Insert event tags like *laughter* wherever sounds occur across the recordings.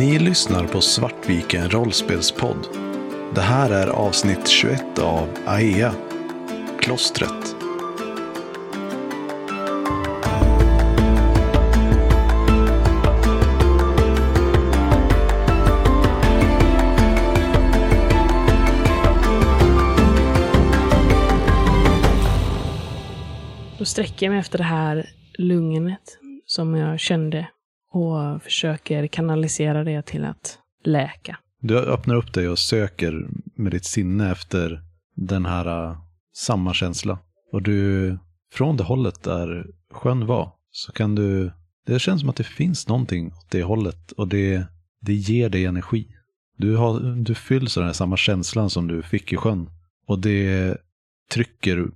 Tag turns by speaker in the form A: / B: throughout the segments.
A: Ni lyssnar på Svartviken rollspelspodd. Det här är avsnitt 21 av AEA, Klostret.
B: Då sträcker jag mig efter det här lugnet som jag kände och försöker kanalisera det till att läka.
A: Du öppnar upp dig och söker med ditt sinne efter den här uh, samma känsla. Och du, från det hållet där sjön var, så kan du, det känns som att det finns någonting åt det hållet och det, det ger dig energi. Du, har, du fylls av den här samma känslan som du fick i sjön. Och det trycker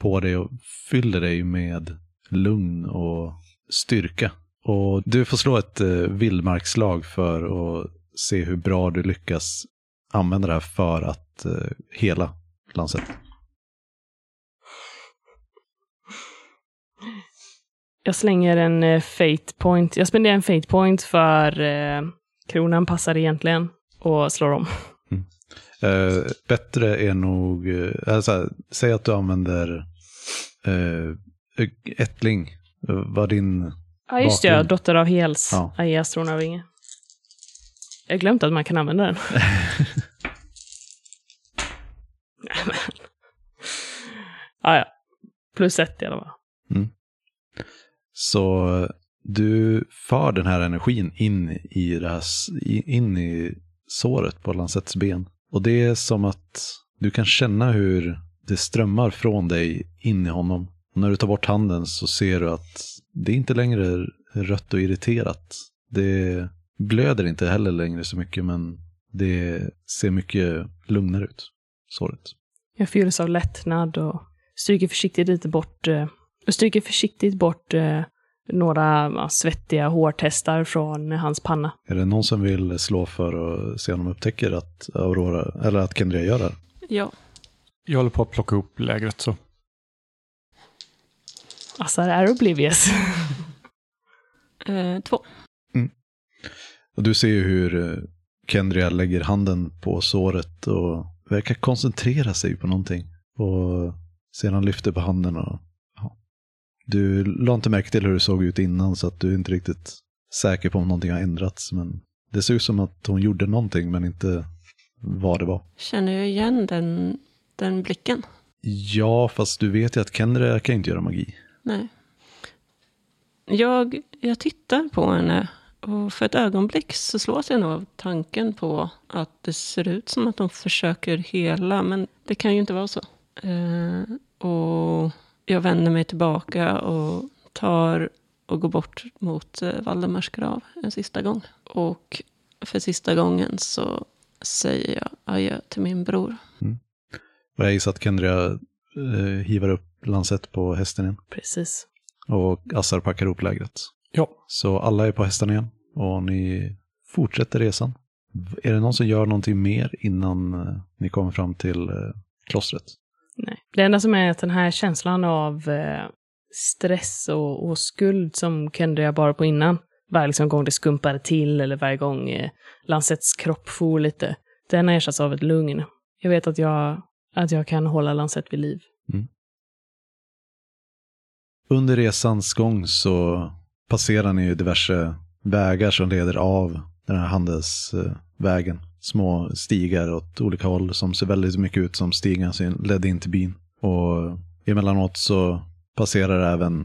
A: på dig och fyller dig med lugn och styrka. Och du får slå ett eh, vildmarkslag för att se hur bra du lyckas använda det här för att eh, hela Lancet.
B: Jag slänger en eh, fate point. Jag spenderar en fate point för eh, kronan passar egentligen och slår om.
A: Eh, bättre är nog, eh, alltså, säg att du använder eh, ättling. Eh, Vad din,
B: Ja, just det.
A: Bakgrund.
B: Dotter av Hels.
A: Ja.
B: Aeas tronarvinge. Jag har glömt att man kan använda den. Nej, men. Ah, ja. Plus ett i alla fall.
A: så du för den här energin in i, det här, in i såret på Lancets ben. Och det är som att du kan känna hur det strömmar från dig in i honom. Och när du tar bort handen så ser du att det är inte längre rött och irriterat. Det blöder inte heller längre så mycket men det ser mycket lugnare ut, såret.
B: Jag fylls av lättnad och stryker försiktigt lite bort, eh, och stryker försiktigt bort eh, några svettiga hårtestar från hans panna.
A: Är det någon som vill slå för att se om de upptäcker att Aurora, eller att Kendria gör det? här?
C: Ja.
D: Jag håller på att plocka ihop lägret så.
B: Assar är oblivious. *laughs*
C: Eh, två.
A: Och du ser ju hur eh, Kendria lägger handen på såret och verkar koncentrera sig på någonting. Och sedan lyfter på handen och ja. Du la inte märke till hur det såg ut innan så att du är inte riktigt säker på om någonting har ändrats. Men det ser ut som att hon gjorde någonting men inte vad det var.
C: Känner jag igen den, den blicken?
A: Ja, fast du vet ju att Kendria kan inte göra magi.
C: Nej. Jag, jag tittar på henne och för ett ögonblick så slås jag nog av tanken på att det ser ut som att de försöker hela, men det kan ju inte vara så. Eh, och jag vänder mig tillbaka och tar och går bort mot eh, Valdemars grav en sista gång. Och för sista gången så säger jag adjö till min bror. Mm.
A: Och jag gissar att Kendria eh, hivar upp Lancet på hästen igen.
B: Precis.
A: Och Assar packar ihop lägret.
D: Ja.
A: Så alla är på hästarna igen och ni fortsätter resan. Är det någon som gör någonting mer innan eh, ni kommer fram till eh, klostret?
B: Nej. Det enda som är att den här känslan av eh, stress och, och skuld som Kendria bar på innan, varje liksom gång det skumpade till eller varje gång eh, Lancets kropp for lite, den har ersatts av ett lugn. Jag vet att jag, att jag kan hålla Lancet vid liv.
A: Under resans gång så passerar ni ju diverse vägar som leder av den här handelsvägen. Små stigar åt olika håll som ser väldigt mycket ut som stigar som ledde in till byn. Och emellanåt så passerar även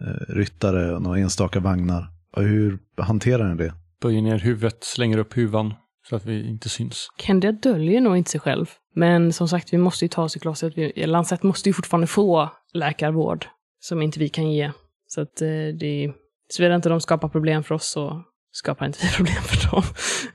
A: eh, ryttare och några enstaka vagnar. Och hur hanterar ni det?
D: Böjer ner huvudet, slänger upp huvan så att vi inte syns.
B: Kendria döljer nog inte sig själv. Men som sagt, vi måste ju ta oss klostret. Vi- Lancet måste ju fortfarande få läkarvård som inte vi kan ge. Så att eh, det... Såvida inte de skapar problem för oss så skapar inte vi *laughs* problem för dem.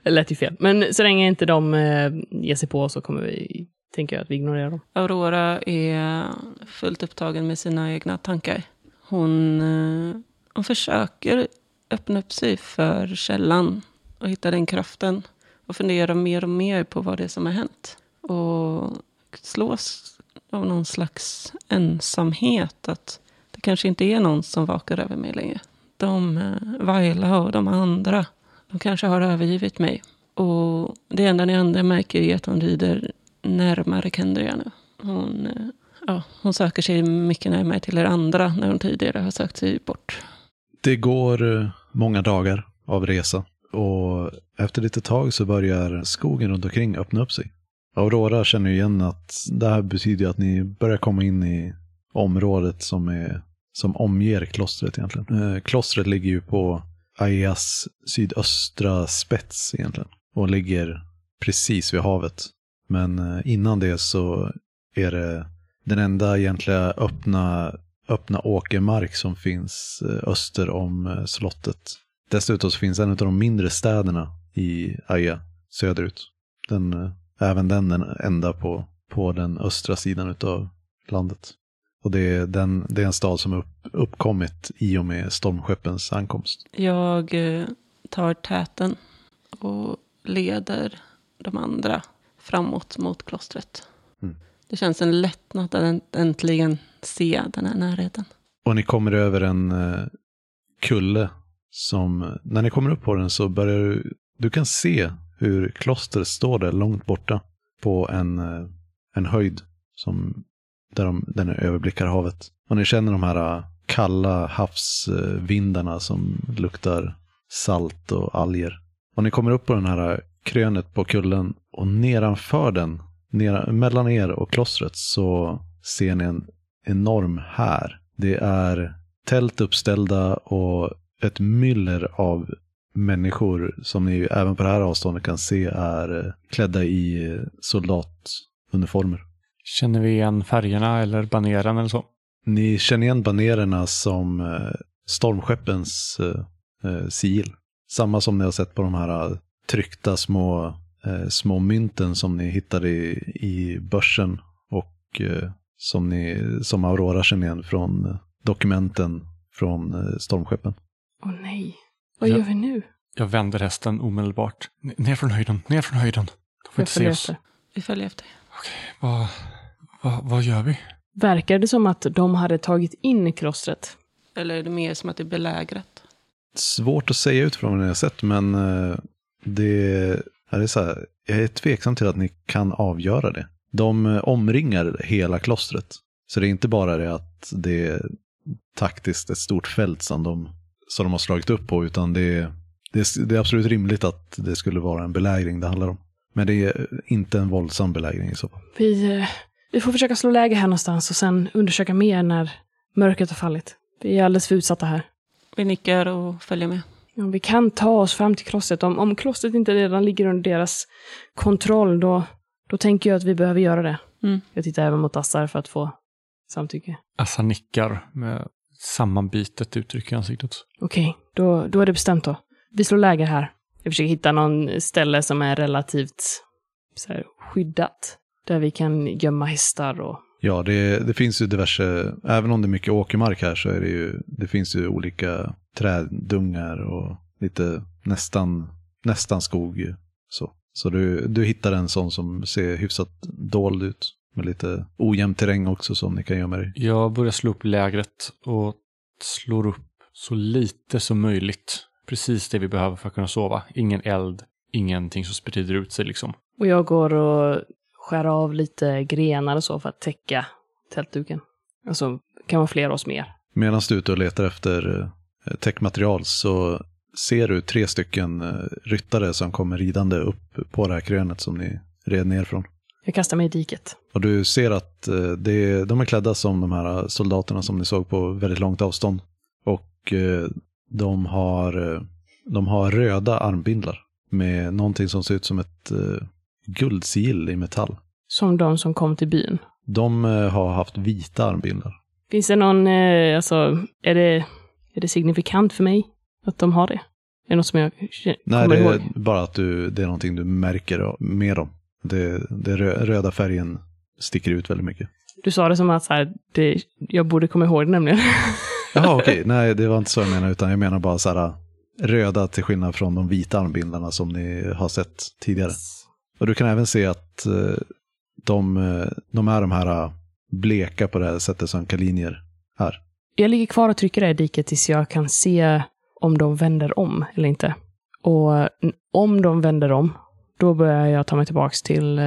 B: Det lät ju fel. Men så länge inte de eh, ger sig på så kommer vi, tänker jag, att vi ignorerar dem.
C: Aurora är fullt upptagen med sina egna tankar. Hon, eh, hon försöker öppna upp sig för källan och hitta den kraften och fundera mer och mer på vad det är som har hänt. Och slås av någon slags ensamhet. Att det kanske inte är någon som vakar över mig längre. De, eh, Vaila och de andra, De kanske har övergivit mig. Och det enda ni andra märker är att hon rider närmare Kendria nu. Hon, eh, ja, hon söker sig mycket närmare till er andra när hon tidigare har sökt sig bort.
A: Det går eh, många dagar av resa och efter lite tag så börjar skogen runt omkring öppna upp sig. Aurora känner ju igen att det här betyder att ni börjar komma in i området som, är, som omger klostret egentligen. Eh, klostret ligger ju på Aias sydöstra spets egentligen och ligger precis vid havet. Men eh, innan det så är det den enda egentliga öppna, öppna åkermark som finns eh, öster om slottet. Dessutom så finns en av de mindre städerna i Aia söderut. Den, eh, även den den enda på, på den östra sidan av landet. Och det är, den, det är en stad som upp, uppkommit i och med stormskeppens ankomst.
C: Jag eh, tar täten och leder de andra framåt mot klostret.
A: Mm.
C: Det känns en lättnad att äntligen se den här närheten.
A: Och ni kommer över en eh, kulle som, när ni kommer upp på den så börjar du, du kan se hur klostret står där långt borta på en, eh, en höjd som, där de, den överblickar havet. Och ni känner de här eh, kalla havsvindarna som luktar salt och alger. Och ni kommer upp på den här eh, krönet på kullen och nedanför den, nera, mellan er och klostret så ser ni en enorm här. Det är tält uppställda och ett myller av människor som ni även på det här avståndet kan se är eh, klädda i eh, soldatuniformer.
D: Känner vi igen färgerna eller baneren eller så?
A: Ni känner igen banererna som eh, stormskeppens sigill. Samma som ni har sett på de här tryckta små, små mynten som ni hittade i, i börsen och som, ni, som Aurora känner igen från dokumenten från stormskeppen.
B: Åh nej. Vad
D: Ja.
B: gör vi nu?
D: Jag vänder hästen omedelbart. N- ner från höjden, ner från höjden. De får
B: Jag
D: inte se oss.
B: efter.
C: Vi följer efter.
D: Vad, vad, vad gör vi?
B: Verkar det som att de hade tagit in i klostret?
C: Eller är det mer som att det är belägrat?
A: Svårt att säga utifrån vad ni har sett, men eh, det är så här, jag är tveksam till att ni kan avgöra det. De eh, omringar hela klostret. Så det är inte bara det att det är taktiskt ett stort fält som de, som de har slagit upp på, utan det är, det, är, det är absolut rimligt att det skulle vara en belägring det handlar om. Men det är inte en våldsam belägring i så fall.
B: Vi, eh, vi får försöka slå läge här någonstans och sen undersöka mer när mörkret har fallit. Vi är alldeles för utsatta här.
C: Vi nickar och följer med.
B: Ja, vi kan ta oss fram till klostret. Om, om klostret inte redan ligger under deras kontroll, då, då tänker jag att vi behöver göra det.
C: Mm.
B: Jag tittar även mot Assar för att få samtycke.
D: Assa nickar med sammanbitet uttryck i ansiktet.
B: Okej, då, då är det bestämt då. Vi slår läger här. Jag försöker hitta någon ställe som är relativt så här, skyddat. Där vi kan gömma hästar och...
A: Ja, det, det finns ju diverse, även om det är mycket åkermark här så är det ju, det finns ju olika träddungar och lite nästan, nästan skog. Så, så du, du hittar en sån som ser hyfsat dold ut. Med lite ojämn terräng också som ni kan gömma er i.
D: Jag börjar slå upp lägret och slår upp så lite som möjligt. Precis det vi behöver för att kunna sova. Ingen eld, ingenting som sprider ut sig liksom.
B: Och jag går och skär av lite grenar och så för att täcka tältduken. Alltså, kamouflera oss mer.
A: Medan du är ute och letar efter eh, täckmaterial så ser du tre stycken eh, ryttare som kommer ridande upp på det här krönet som ni red ner från.
B: Jag kastar mig i diket.
A: Och du ser att eh, det, de är klädda som de här soldaterna som ni såg på väldigt långt avstånd. Och eh, de har, eh, de har röda armbindlar med någonting som ser ut som ett eh, guldsigill i metall.
B: Som de som kom till byn.
A: De eh, har haft vita armbindlar.
B: Finns det någon, eh, alltså, är det, är det signifikant för mig att de har det? Är det något som jag k-
A: Nej,
B: kommer
A: det är
B: ihåg?
A: bara att du, det är någonting du märker med dem. Det, det rö- röda färgen sticker ut väldigt mycket.
B: Du sa det som att så här, det, jag borde komma ihåg det nämligen. *laughs*
A: Jaha, okej. Nej, det var inte så jag menade, utan jag menar bara så här röda till skillnad från de vita armbindlarna som ni har sett tidigare. Och du kan även se att eh, de, eh, de är de här eh, bleka på det här sättet som kalinier är.
B: Jag ligger kvar och trycker där i diket tills jag kan se om de vänder om eller inte. Och om de vänder om, då börjar jag ta mig tillbaka till eh,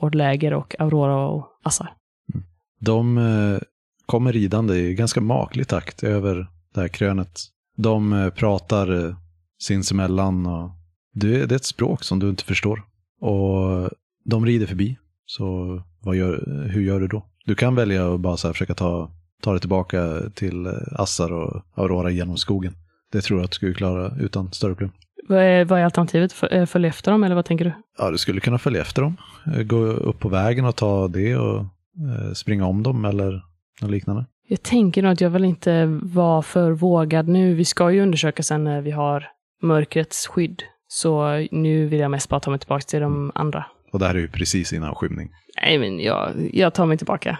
B: vårt läger och Aurora och Assar. Mm.
A: De eh, kommer ridande i ganska maklig takt över det här krönet. De eh, pratar eh, sinsemellan och det, det är ett språk som du inte förstår. Och de rider förbi. Så vad gör, hur gör du då? Du kan välja att bara så här försöka ta, ta dig tillbaka till eh, Assar och Aurora genom skogen. Det tror jag att du skulle klara utan större problem.
B: Vad är, vad är alternativet? Eh, Följa efter dem, eller vad tänker du?
A: Ja, du skulle kunna följa efter dem. Eh, Gå upp på vägen och ta det och eh, springa om dem eller något liknande.
B: Jag tänker nog att jag vill inte vara för vågad nu. Vi ska ju undersöka sen när vi har mörkrets skydd. Så nu vill jag mest bara ta mig tillbaka till de andra.
A: Och det här är ju precis innan skymning.
B: Nej, men jag, jag tar mig tillbaka.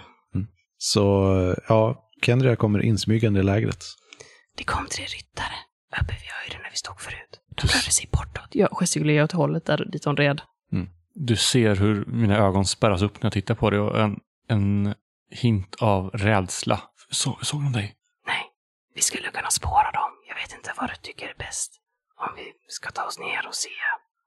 A: Så eh, ja, Kendria kommer insmygande i lägret.
B: Det kom tre ryttare uppe vid höjden när vi stod förut. De rörde sig bortåt. Jag gestikulerar åt hållet där dit de red.
D: Du ser hur mina ögon spärras upp när jag tittar på dig och en, en hint av rädsla. Så, såg de dig?
B: Nej, vi skulle kunna spåra dem. Jag vet inte vad du tycker är bäst. Om vi ska ta oss ner och se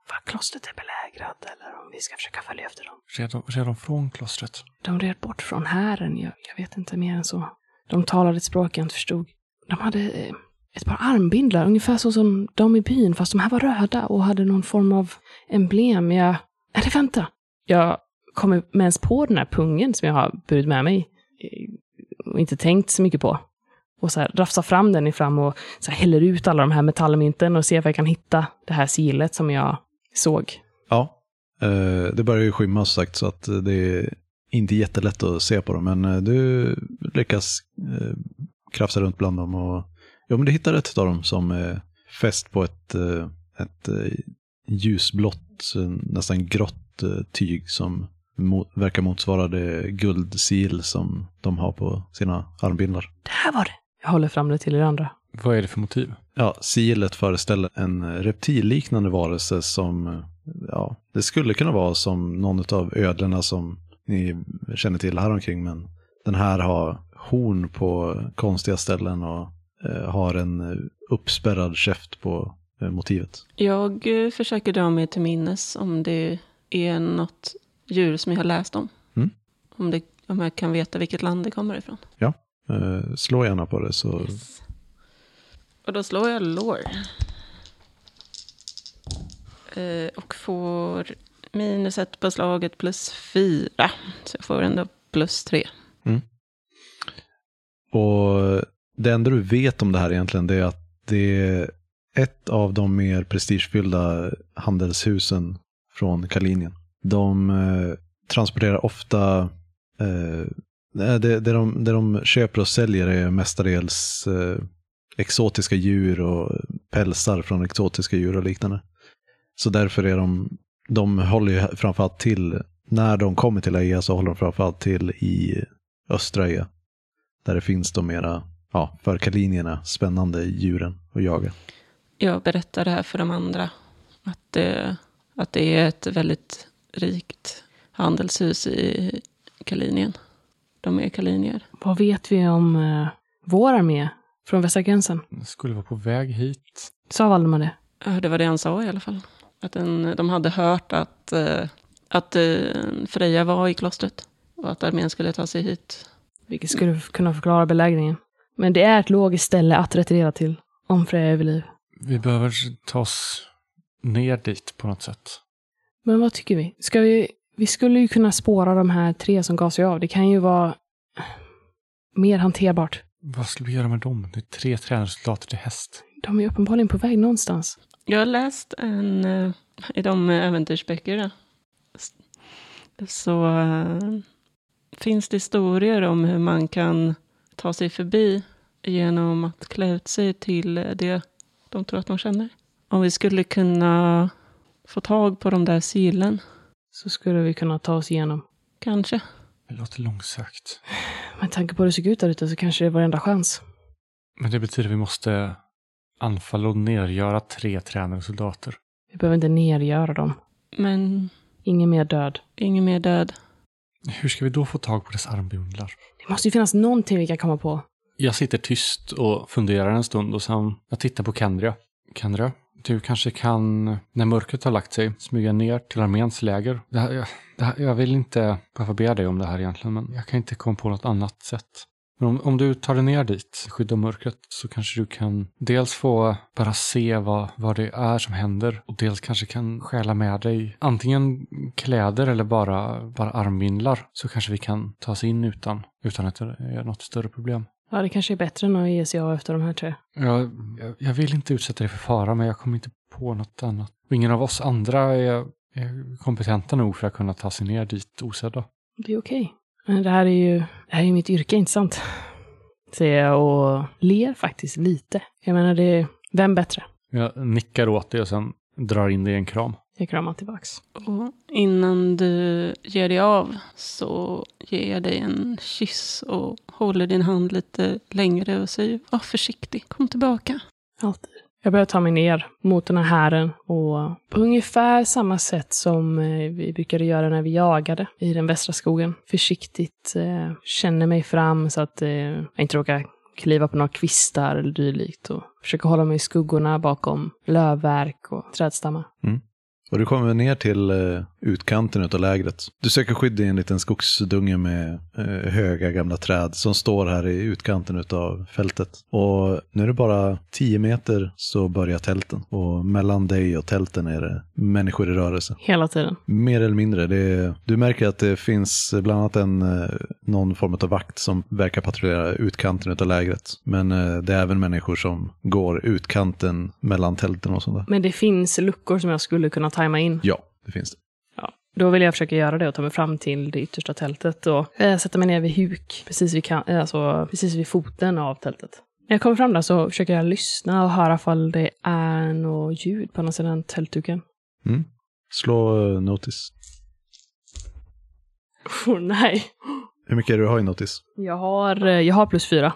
B: var klostret är belägrat eller om vi ska försöka följa efter dem.
D: Red de, red de från klostret?
B: De red bort från hären. Jag, jag vet inte mer än så. De talade ett språk jag inte förstod. De hade eh, ett par armbindlar, ungefär så som de i byn, fast de här var röda och hade någon form av emblem. Jag... Eller vänta! Jag kommer med ens på den här pungen som jag har burit med mig eh, och inte tänkt så mycket på. Och så här rafsar fram den i fram och så här häller ut alla de här metallmynten och ser om jag kan hitta det här silet som jag såg.
A: Ja, eh, det börjar ju skymma som sagt så att eh, det är inte jättelätt att se på dem. Men du lyckas krafsa runt bland dem och ja, men du hittar ett av dem som är fäst på ett, eh, ett eh, ljusblått, eh, nästan grått eh, tyg som verkar motsvara det guldsil som de har på sina armbindlar.
B: Det här var det! Jag håller fram det till er andra.
D: Vad är det för motiv?
A: Ja, silet föreställer en reptilliknande varelse som, ja, det skulle kunna vara som någon av ödlorna som ni känner till här omkring, men den här har horn på konstiga ställen och eh, har en eh, uppspärrad käft på eh, motivet.
C: Jag eh, försöker dra mig till minnes om det är något djur som jag har läst om.
A: Mm.
C: Om, det, om jag kan veta vilket land det kommer ifrån.
A: Eh, slå gärna på det så,
C: Och då slår jag. Eh, och får minus ett på slaget plus fyra. Så jag får ändå plus tre.
A: Och det enda du vet om det här egentligen det är att det är ett av de mer prestigefyllda handelshusen från Kalinien. De eh, transporterar ofta, eh, eh, det, det, de, det de köper och säljer är mestadels eh, exotiska djur och pälsar från exotiska djur och liknande. Så därför är de, de håller ju framförallt till, när de kommer till Aea så håller de framförallt till i östra Aea. Där det finns de mera, ja, för kalinierna spännande djuren att jaga.
C: Jag berättar det här för de andra. Att det, att det är ett väldigt rikt handelshus i Kalinien. De är kalinier.
B: Vad vet vi om eh, vår armé från västra gränsen?
D: Den skulle vara på väg hit.
B: Sa Valdemar det?
C: Ja, det var det han sa i alla fall. Att den, de hade hört att, eh, att eh, Freja var i klostret. Och att armén skulle ta sig hit.
B: Vilket skulle kunna förklara belägringen. Men det är ett logiskt ställe att retirera till. Om Freja är vid liv.
D: Vi behöver ta oss ner dit på något sätt.
B: Men vad tycker vi? Ska vi? Vi skulle ju kunna spåra de här tre som gav sig av. Det kan ju vara mer hanterbart.
D: Vad ska vi göra med dem? Det är tre tränarsoldater till häst.
B: De är uppenbarligen på väg någonstans.
C: Jag har läst en, eh, i de äventyrsböckerna. Så eh, finns det historier om hur man kan ta sig förbi genom att klä ut sig till det de tror att de känner. Om vi skulle kunna få tag på de där silen,
B: Så skulle vi kunna ta oss igenom.
C: kanske.
D: Det låter långsökt.
B: Med tanke på hur det såg ut där ute så kanske det är vår enda chans.
D: Men det betyder att vi måste anfalla och nergöra tre tränare och soldater.
B: Vi behöver inte nergöra dem.
C: Men
B: Ingen mer död.
C: ingen mer död.
D: Hur ska vi då få tag på dess armbindlar?
B: Det måste ju finnas någonting vi kan komma på.
D: Jag sitter tyst och funderar en stund och sen jag tittar på Kendria. Kendria, du kanske kan, när mörkret har lagt sig, smyga ner till arméns läger. Det här, jag, det här, jag vill inte behöva be dig om det här egentligen, men jag kan inte komma på något annat sätt. Men om, om du tar dig ner dit, skyddar mörkret, så kanske du kan dels få bara se vad, vad det är som händer och dels kanske kan stjäla med dig antingen kläder eller bara, bara armvindlar. Så kanske vi kan ta oss in utan, utan att det är något större problem.
B: Ja, det kanske är bättre än att ge sig av efter de här tre.
D: Jag, jag, jag vill inte utsätta dig för fara, men jag kommer inte på något annat. Och ingen av oss andra är, är kompetenta nog för att kunna ta sig ner dit osedda.
B: Det är okej. Men det här är ju, det här är ju mitt yrke, inte sant? Säger jag och ler faktiskt lite. Jag menar, det är, vem bättre?
D: Jag nickar åt dig och sen drar in dig i en kram.
B: Jag kramar tillbaks.
C: Och innan du ger dig av så ger jag dig en kyss och håller din hand lite längre och säger var försiktig, kom tillbaka.
B: Alltid. Jag börjar ta mig ner mot den här hären och på ungefär samma sätt som eh, vi brukade göra när vi jagade i den västra skogen. Försiktigt eh, känner mig fram så att eh, jag inte råkar kliva på några kvistar eller dylikt och försöker hålla mig i skuggorna bakom lövverk och trädstammar. Mm.
A: Och du kommer ner till eh, utkanten av lägret. Du söker skydd i en liten skogsdunge med eh, höga gamla träd som står här i utkanten av fältet. Och nu är det bara 10 meter så börjar tälten. Och mellan dig och tälten är det människor i rörelse.
B: Hela tiden.
A: Mer eller mindre. Är, du märker att det finns bland annat en, eh, någon form av vakt som verkar patrullera utkanten av lägret. Men det är även människor som går utkanten mellan tälten och sånt där.
B: Men det finns luckor som jag skulle kunna tajma in.
A: Ja, det finns det.
B: Ja, då vill jag försöka göra det och ta mig fram till det yttersta tältet och eh, sätta mig ner vid huk, precis vid, kan- eh, alltså, precis vid foten av tältet. När jag kommer fram där så försöker jag lyssna och höra ifall det är något ljud på andra sidan tältduken.
A: Mm. Slå eh, notice.
B: Oh, nej.
A: Hur mycket är det du har i notice?
B: Jag har, eh, jag har plus fyra.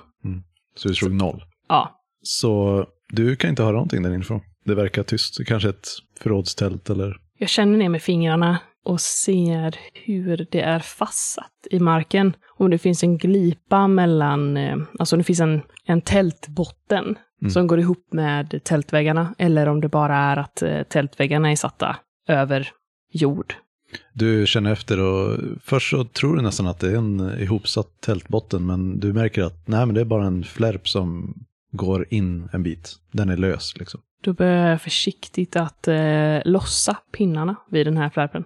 A: Så du slog noll.
B: Ja,
A: Så du kan inte höra någonting där inifrån. Det verkar tyst. Det kanske är ett förrådstält eller...
B: jag känner ner med fingrarna och ser hur det är fastsatt i marken. Om det finns en glipa mellan, eh, alltså det finns en, en tältbotten
A: Mm.
B: som går ihop med tältväggarna. Eller om det bara är att eh, tältväggarna är satta över jord.
A: Du känner efter och först så tror du nästan att det är en ihopsatt tältbotten men du märker att nej men det är bara en flärp som går in en bit. Den är lös liksom.
B: Då börjar jag försiktigt att eh, lossa pinnarna vid den här flärpen.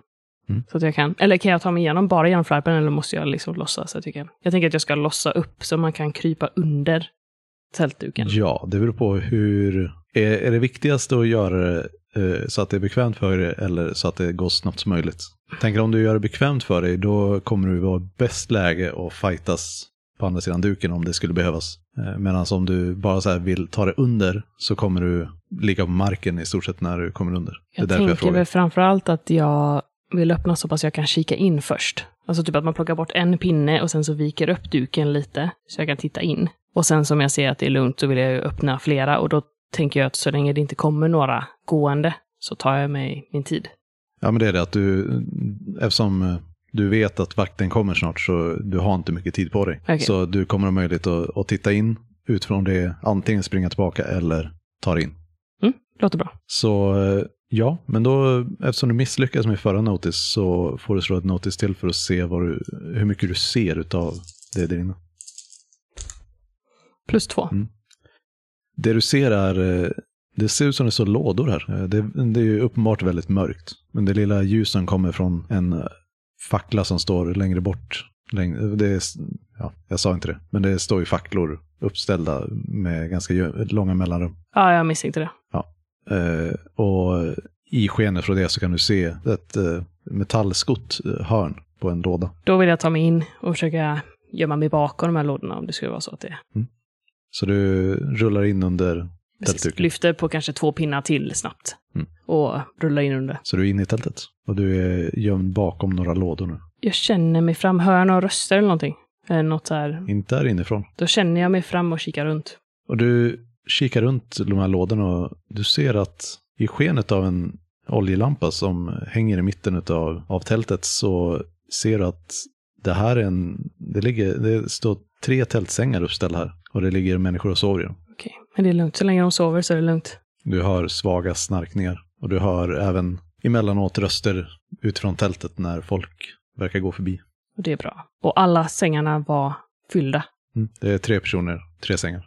A: Mm.
B: Så att jag kan, eller kan jag ta mig igenom bara genom flärpen eller måste jag liksom lossa så att jag kan? Jag tänker att jag ska lossa upp så man kan krypa under tältduken.
A: Ja, det beror på hur... Är, är det viktigaste att göra det eh, så att det är bekvämt för dig eller så att det går snabbt som möjligt? Tänker om du gör det bekvämt för dig, då kommer du vara bäst läge att fightas på andra sidan duken om det skulle behövas. Eh, Medan om du bara så vill ta det under så kommer du ligga på marken i stort sett när du kommer under. Det är
B: Jag
A: därför jag
B: tänker
A: frågar.
B: väl framför allt att jag vill öppna så pass jag kan kika in först. Alltså typ att man plockar bort en pinne och sen så viker upp duken lite så jag kan titta in. Och sen som jag ser att det är lugnt så vill jag ju öppna flera och då tänker jag att så länge det inte kommer några gående så tar jag mig min tid.
A: Ja, men det är det att du, eftersom eh, du vet att vakten kommer snart så du har inte mycket tid på dig.
B: Okej.
A: Så du kommer ha möjlighet att, att titta in utifrån det, antingen springa tillbaka eller ta in.
B: Låter bra.
A: Så eh, ja, men då eftersom du misslyckades med förra notis så får du slå ett notis till för att se du, hur mycket du ser utav det där inne.
B: Plus två.
A: Mm. Det du ser är, eh, det ser ut som det står lådor här. Eh, Det, det är ju uppenbart väldigt mörkt. Men det lilla ljusen kommer från en fackla som står längre bort. Längre, det är, ja, jag sa inte det, men det står ju facklor uppställda med ganska långa mellanrum.
B: Ja, jag misstänkte det.
A: Eh, och i skenet från det så kan du se ett eh, metallskott eh, hörn på en låda.
B: Då vill jag ta mig in och försöka gömma mig bakom de här lådorna om det skulle vara så att det
A: Så du rullar in under
B: precis, lyfter på kanske två pinnar till snabbt.
A: Mm.
B: Och rullar in under.
A: Så du är inne i tältet. Och du är gömd bakom några lådor nu.
B: Jag känner mig fram. Hör jag några röster eller någonting? Eller något så här.
A: Inte här inifrån.
B: Då känner jag mig fram och kikar runt.
A: Och du kikar runt de här lådorna och du ser att i skenet av en oljelampa som hänger i mitten av, av tältet så ser du att det här är en, det ligger, det står tre tältsängar uppställda här. Och det ligger människor och sover i dem.
B: Okej, men det är lugnt. Så länge de sover så är det lugnt.
A: Du hör svaga snarkningar och du hör även emellanåt röster utifrån tältet när folk verkar gå förbi.
B: Och det är bra. Och alla sängarna var fyllda.
A: Mm. Det är tre personer, tre sängar.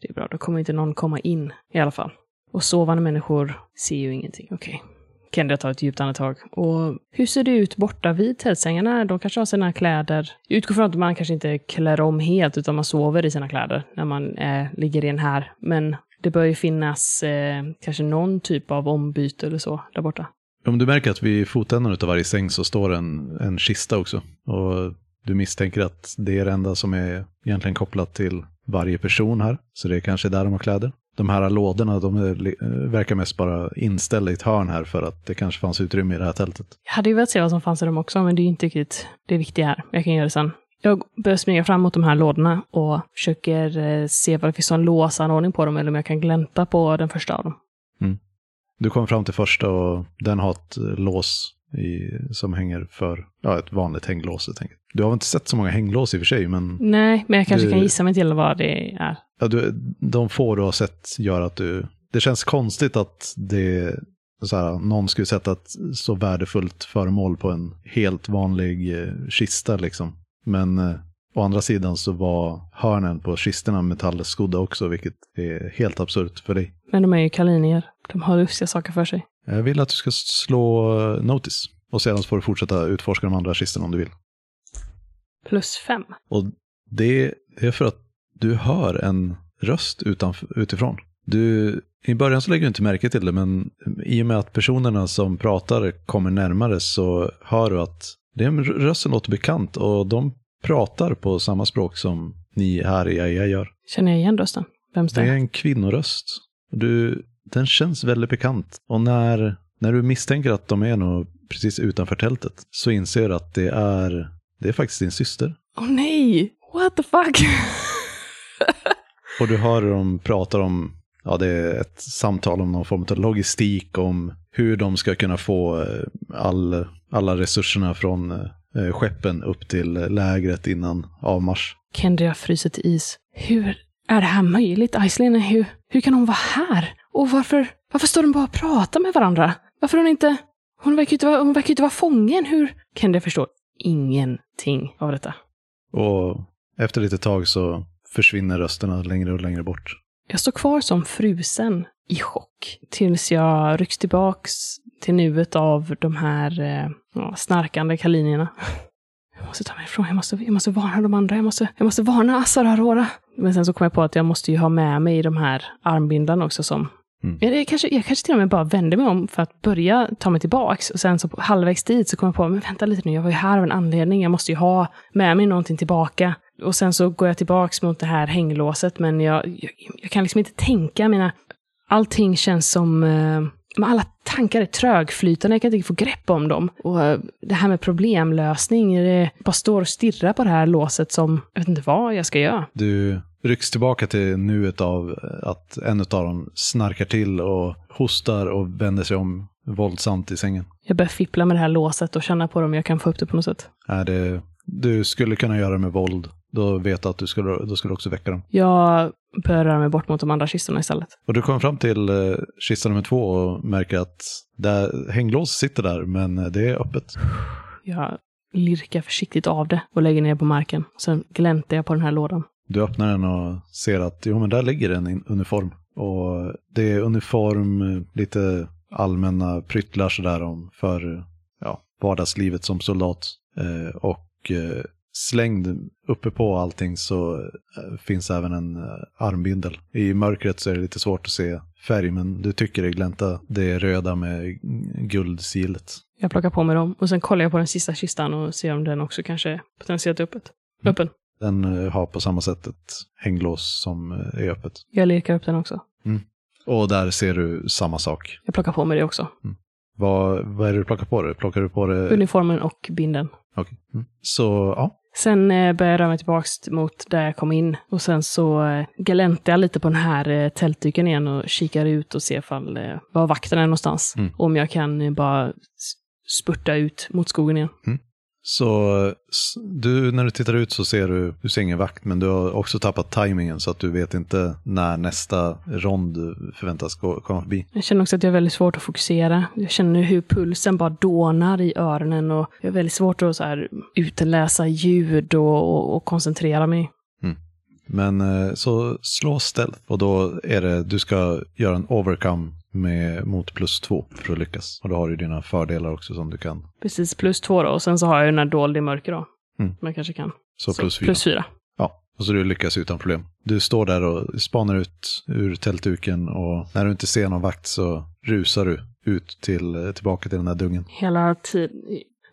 B: Det är bra, då kommer inte någon komma in i alla fall. Och sovande människor ser ju ingenting. Okej. Kendra tar ett djupt andetag. Och hur ser det ut borta vid tältsängarna? De kanske har sina kläder. Jag utgår från att man kanske inte klär om helt, utan man sover i sina kläder när man eh, ligger i den här. Men det bör ju finnas eh, kanske någon typ av ombyte eller så där borta.
A: Om du märker att vid fotänden av varje säng så står en, en kista också. Och du misstänker att det är det enda som är egentligen kopplat till varje person här. Så det är kanske där de har kläder. De här lådorna, de är, verkar mest bara inställda i ett hörn här för att det kanske fanns utrymme i det här tältet.
B: Jag hade ju velat se vad som fanns i dem också, men det är ju inte riktigt det viktiga här. Jag kan göra det sen. Jag börjar smyga fram mot de här lådorna och försöker eh, se vad det finns en låsanordning på dem eller om jag kan glänta på den första av dem.
A: Du kommer fram till första och den har ett eh, lås i, som hänger för ja, ett vanligt hänglås. helt enkelt. Du har väl inte sett så många hänglås i och för sig, men
B: Nej, men jag kanske
A: Du-
B: kan gissa mig till vad det är.
A: ja, du, de få du har sett gör att du... Det känns konstigt att det, så här, någon skulle sätta ett så värdefullt föremål på en helt vanlig eh, kista. Liksom. Men eh, å andra sidan så var hörnen på kistorna metallskodda också, vilket är helt absurt för dig.
B: Men de är ju kalinier. De har lustiga saker för sig.
A: Jag vill att du ska slå eh, Notice. Och sedan får du fortsätta utforska de andra kistorna om du vill.
B: Plus fem.
A: Och det är för att du hör en röst utanf- utifrån. Du, I början så lägger du inte märke till det, men i och med att personerna som pratar kommer närmare så hör du att det är en röst som låter bekant och de pratar på samma språk som ni här i AIA gör.
B: Känner jag igen rösten? Vems det
A: Det är en kvinnoröst. Du, den känns väldigt bekant. Och när, när du misstänker att de är nog precis utanför tältet så inser du att det är, det är faktiskt din syster.
B: Åh nej! What the fuck? *laughs*
A: Och du hör hur de pratar om, ja det är ett samtal om någon form av logistik, om hur de ska kunna få eh, all, alla resurserna från eh, skeppen upp till lägret innan avmarsch.
B: Kendria fryser till is. Hur är det här möjligt? Aislinn, hur, hur kan hon vara här? Och varför, varför står de bara och pratar med varandra? Varför hon inte... Hon verkar ju inte vara, hon verkar inte vara fången. Hur? Kendria förstår ingenting av detta.
A: Och efter lite tag så försvinner rösterna längre och längre bort.
B: Jag står kvar som frusen i chock tills jag rycks tillbaks till nuet av de här eh, snarkande kalinierna. Jag måste ta mig ifrån, jag måste, jag måste varna de andra, jag måste, jag måste varna Assar och Aurora. Men sen så kom jag på att jag måste ju ha med mig de här armbindlarna också som
A: Mm.
B: jag, kanske, jag kanske till och med bara vände mig om för att börja ta mig tillbaks. Och sen så halvvägs dit så kom jag på, men vänta lite nu, jag var ju här av en anledning, jag måste ju ha med mig någonting tillbaka. Och sen så går jag tillbaks mot det här hänglåset, men jag, jag, jag kan liksom inte tänka, mina, allting känns som, eh, men alla tankar är trögflytande, jag kan inte få grepp om dem. Och eh, det här med problemlösning, det bara står och stirrar på det här låset som, jag vet inte vad jag ska göra.
A: Du rycks tillbaka till nuet av att en av dem snarkar till och hostar och vänder sig om våldsamt i sängen.
B: Jag börjar fippla med det här låset och känna på det om jag kan få upp det på något sätt.
A: Är det, du skulle kunna göra det med våld. Då vet du att du skulle, då skulle du också väcka dem.
B: Jag börjar röra mig bort mot de andra kistorna istället.
A: Och du kommer fram till eh, kista nummer två och märker att där, hänglås sitter där, men det är öppet.
B: Jag lirkar försiktigt av det och lägger ner på marken. Sen gläntar jag på den här lådan.
A: Du öppnar den och ser att jo, men där ligger en uniform. Och det är uniform, eh, lite allmänna pryttlar sådär om för ja, vardagslivet som soldat. Eh, och eh, slängd uppe på allting så eh, finns även en eh, armbindel. I mörkret så är det lite svårt att se färg, men du tycker det glänta det röda med guldsilet.
B: Jag plockar på mig dem och sen kollar jag på den sista kistan och ser om den också kanske är potentiellt öppet.
A: Mm.
B: öppen.
A: Den eh, har på samma sätt ett hänglås som är öppet.
B: Jag lirkar upp den också.
A: Och där ser du samma sak.
B: Jag plockar på mig det också.
A: Vad, vad är det du plockar på dig? Plockar du på det?
B: Uniformen och binden.
A: Okej. Mm. Så ja,
B: Sen eh, börjar jag röra mig tillbaks mot där jag kom in. Och sen så eh, gläntar jag lite på den här eh, tältduken igen och kikar ut och ser fall, eh, var vakten är någonstans.
A: Mm.
B: Om jag kan bara spurta ut mot skogen igen.
A: Så du, när du tittar ut så ser du, du ser ingen vakt, men du har också tappat tajmingen så att du vet inte när nästa rond förväntas gå- komma förbi.
B: Jag känner också att jag har väldigt svårt att fokusera. Jag känner hur pulsen bara dånar i öronen och jag har väldigt svårt att så här utläsa ljud och, och, och koncentrera mig.
A: Men eh, så slå stealth och då är det, du ska göra en overcome med, mot plus två för att lyckas. Och då har du dina fördelar också som du kan.
B: Precis, plus två då. Och sen så har jag ju den här dold i mörker då.
A: Mm.
B: Jag kanske kan.
A: Så, plus fyra.
B: Plus fyra.
A: Ja, och så du lyckas utan problem. Du står där och spanar ut ur tältduken och när du inte ser någon vakt så rusar du ut till, tillbaka till den här dungen.
B: Hela tiden.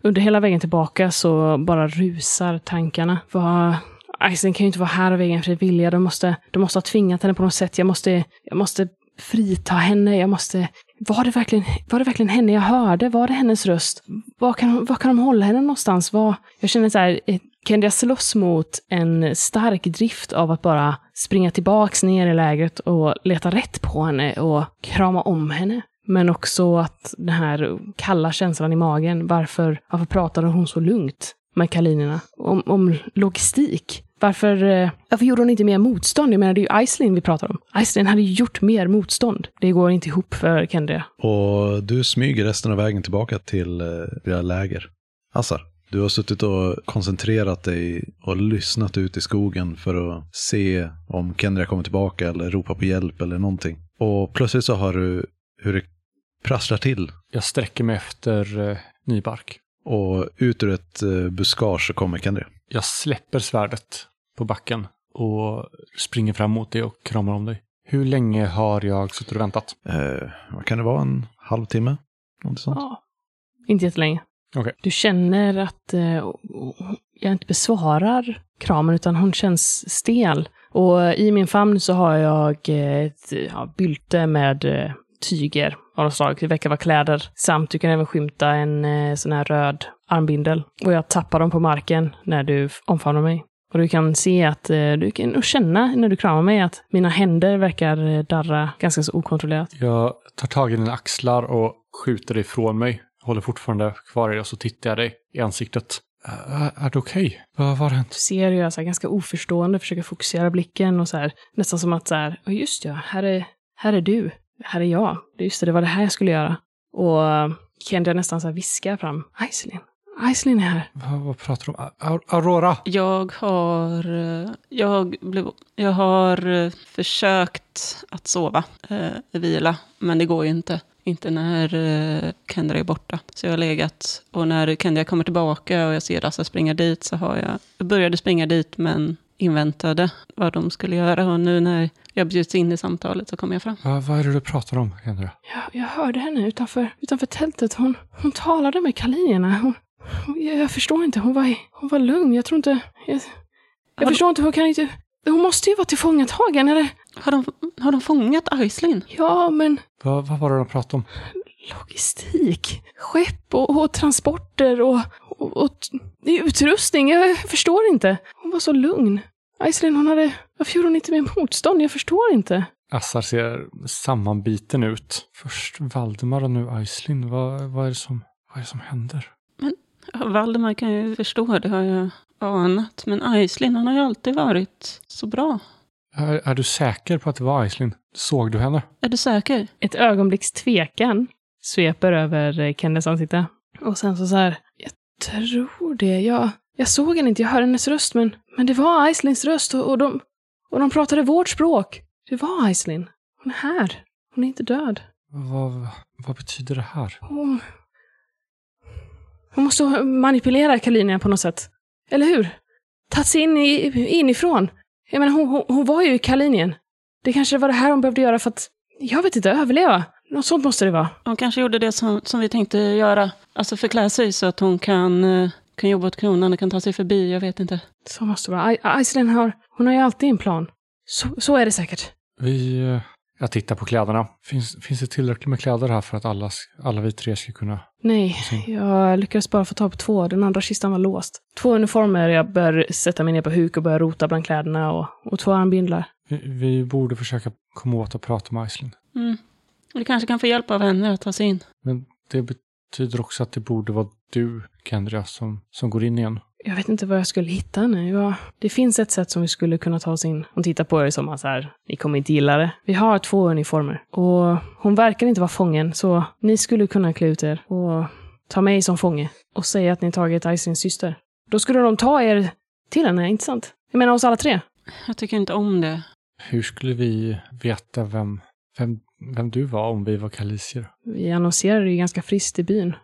B: Under hela vägen tillbaka så bara rusar tankarna. Vad... Aysen kan ju inte vara här av egen fri vilja. De måste, de måste ha tvingat henne på något sätt. Jag måste, jag måste frita henne. Jag måste... Var det, verkligen, var det verkligen henne jag hörde? Var det hennes röst? Var kan, var kan de hålla henne någonstans? Var, jag känner så här, eh, kan jag slåss mot en stark drift av att bara springa tillbaks ner i lägret och leta rätt på henne och krama om henne? Men också att den här kalla känslan i magen. Varför, varför pratade hon så lugnt med kalinerna? Om, om logistik. Varför, eh, varför gjorde hon inte mer motstånd? Jag menar, det är ju Aislinn vi pratar om. Aislinn hade ju gjort mer motstånd. Det går inte ihop för Kendria.
A: Och du smyger resten av vägen tillbaka till eh, era läger. Assar, du har suttit och koncentrerat dig och lyssnat ut i skogen för att se om Kendra kommer tillbaka eller ropa på hjälp eller någonting. Och plötsligt så har du hur det prasslar till
D: Jag sträcker mig efter eh, Nybark.
A: och ut ur ett eh, buskage så kommer Kendra.
D: Jag släpper svärdet på backen och springer fram mot dig och kramar om dig. Hur länge har jag suttit och väntat?
A: Eh, vad kan det vara, en halvtimme? Något sånt.
B: Ja. Inte jättelänge.
D: Okej.
B: Du känner att eh, jag inte besvarar kramen, utan hon känns stel. Och i min famn så har jag ett ja, bylte med eh, tyger av något slag. Det verkar vara kläder. Samt du kan även skymta en eh, sån här röd armbindel. Och jag tappar dem på marken när du omfamnar mig. Och du kan se att eh, du kan känna när du kramar mig att mina händer verkar eh, darra ganska så okontrollerat.
D: Jag tar tag i dina axlar och skjuter dig ifrån mig. Håller fortfarande kvar i dig och så tittar jag dig i ansiktet. Är, är det okej? Vad vad har hänt?
B: Du ser hur jag så här ganska oförstående försöker fokusera blicken och så här, nästan som att så här, "Ja, just ja, här är, här är du, här är jag. Just det, det var det här jag skulle göra. Och eh, Kendra nästan så här viskar fram, Aislinn, Aislinn är här.
D: Vad, vad pratar du om? A- Aurora!
C: Jag har, eh, jag blev, jag har eh, försökt att sova, eh, vila, men det går ju inte. Inte när eh, Kendra är borta. Så jag har legat, och när Kendra kommer tillbaka och jag ser Assa springa dit så har jag, jag började springa dit men inväntade vad de skulle göra. Och nu när jag bjuds in i samtalet så kommer jag fram.
D: Vad, vad är det du pratar om, Kendra?
B: Jag, jag hörde henne utanför, utanför tältet. Hon, hon talade med kalinierna. Hon, jag, jag förstår inte, hon var, hon var lugn. Jag tror inte... Jag, jag förstår inte, hon kan inte... Hon måste ju vara tillfångatagen, eller?
C: Har de, har de fångat Aislinn?
B: Ja, men...
D: Vad, vad var det de pratade om?
B: logistik, skepp och, och transporter och, och, och utrustning. Jag förstår inte. Hon var så lugn. Aislinn, hon hade... Varför gjorde hon inte mer motstånd? Jag förstår inte.
D: Assar ser sammanbiten ut. Först Valdemar och nu Aislinn. Vad, vad, är det som, vad är det som händer?
C: Ja, Valdemar kan ju förstå, det har jag anat. Men Aislinn, hon har ju alltid varit så bra.
D: Är, är du säker på att det var Aislinn? Såg du henne?
C: Är du säker?
B: Ett ögonblicks tvekan sveper över eh, Kenneths ansikte. Och sen så så här, jag tror det. Jag, jag såg henne inte, jag hörde hennes röst, men, men det var Aislinns röst och, och, de, och de pratade vårt språk. Det var Aislinn. Hon är här. Hon är inte död.
D: Vad, vad betyder det här?
B: Hon... Hon måste ha manipulerat Kalinia på något sätt. Eller hur? Tagit sig in i, inifrån. Jag menar, hon, hon, hon var ju i Kalinien. Det kanske var det här hon behövde göra för att, jag vet inte, överleva. Något sånt måste det vara.
C: Hon kanske gjorde det som, som vi tänkte göra. Alltså förklä sig så att hon kan, eh, kan jobba åt kronan och kan ta sig förbi. Jag vet inte.
B: Så måste det vara. Ai- Aislinn har, hon har ju alltid en plan. Så, så är det säkert.
D: Vi... Jag tittar på kläderna. Finns, finns det tillräckligt med kläder här för att alla, alla vi tre ska kunna...
B: Nej, jag lyckades bara få tag på två. Den andra kistan var låst. Två uniformer, jag bör sätta mig ner på huk och börja rota bland kläderna och, och två armbindlar.
D: Vi, vi borde försöka komma åt och prata med Aislinn.
C: Mm. Vi kanske kan få hjälp av henne att ta sig in.
D: Men det betyder också att det borde vara du, Kendria, som, som går in igen.
B: Jag vet inte var jag skulle hitta henne. Ja, det finns ett sätt som vi skulle kunna ta oss in. Hon tittar på er som att så här, ni kommer inte gilla det. Vi har två uniformer och hon verkar inte vara fången, så ni skulle kunna klä ut er och ta mig som fånge och säga att ni tagit Icelins syster. Då skulle de ta er till henne, inte sant? Jag menar oss alla tre.
C: Jag tycker inte om det.
D: Hur skulle vi veta vem, vem, vem du var om vi var kalisier?
B: Vi annonserade ju ganska friskt i byn.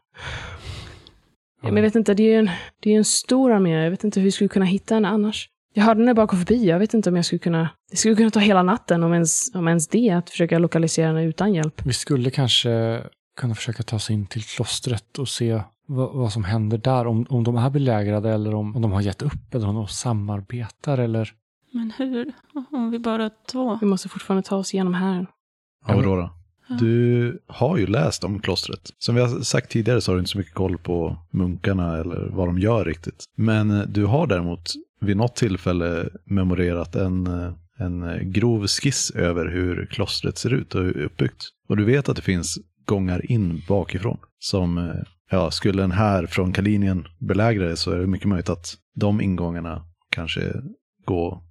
B: Ja. Men jag vet inte, det är ju en, det är en stor armé. Jag vet inte hur vi skulle kunna hitta henne annars. Jag hörde henne bara gå förbi. Jag vet inte om jag skulle kunna... Det skulle kunna ta hela natten, om ens, om ens det, att försöka lokalisera henne utan hjälp.
D: Vi skulle kanske kunna försöka ta oss in till klostret och se vad, vad som händer där. Om, om de är belägrade eller om, om de har gett upp eller om de samarbetar eller...
C: Men hur? Om vi bara är två?
B: Vi måste fortfarande ta oss igenom här.
A: Aurora, du har ju läst om klostret. Som vi har sagt tidigare så har du inte så mycket koll på munkarna eller vad de gör riktigt. Men eh, du har däremot vid något tillfälle memorerat en, eh, en eh, grov skiss över hur klostret ser ut och hur det är uppbyggt. Och du vet att det finns gångar in bakifrån. Som, ja, skulle en här från Kalinien belägra det så är det mycket möjligt att de ingångarna kanske går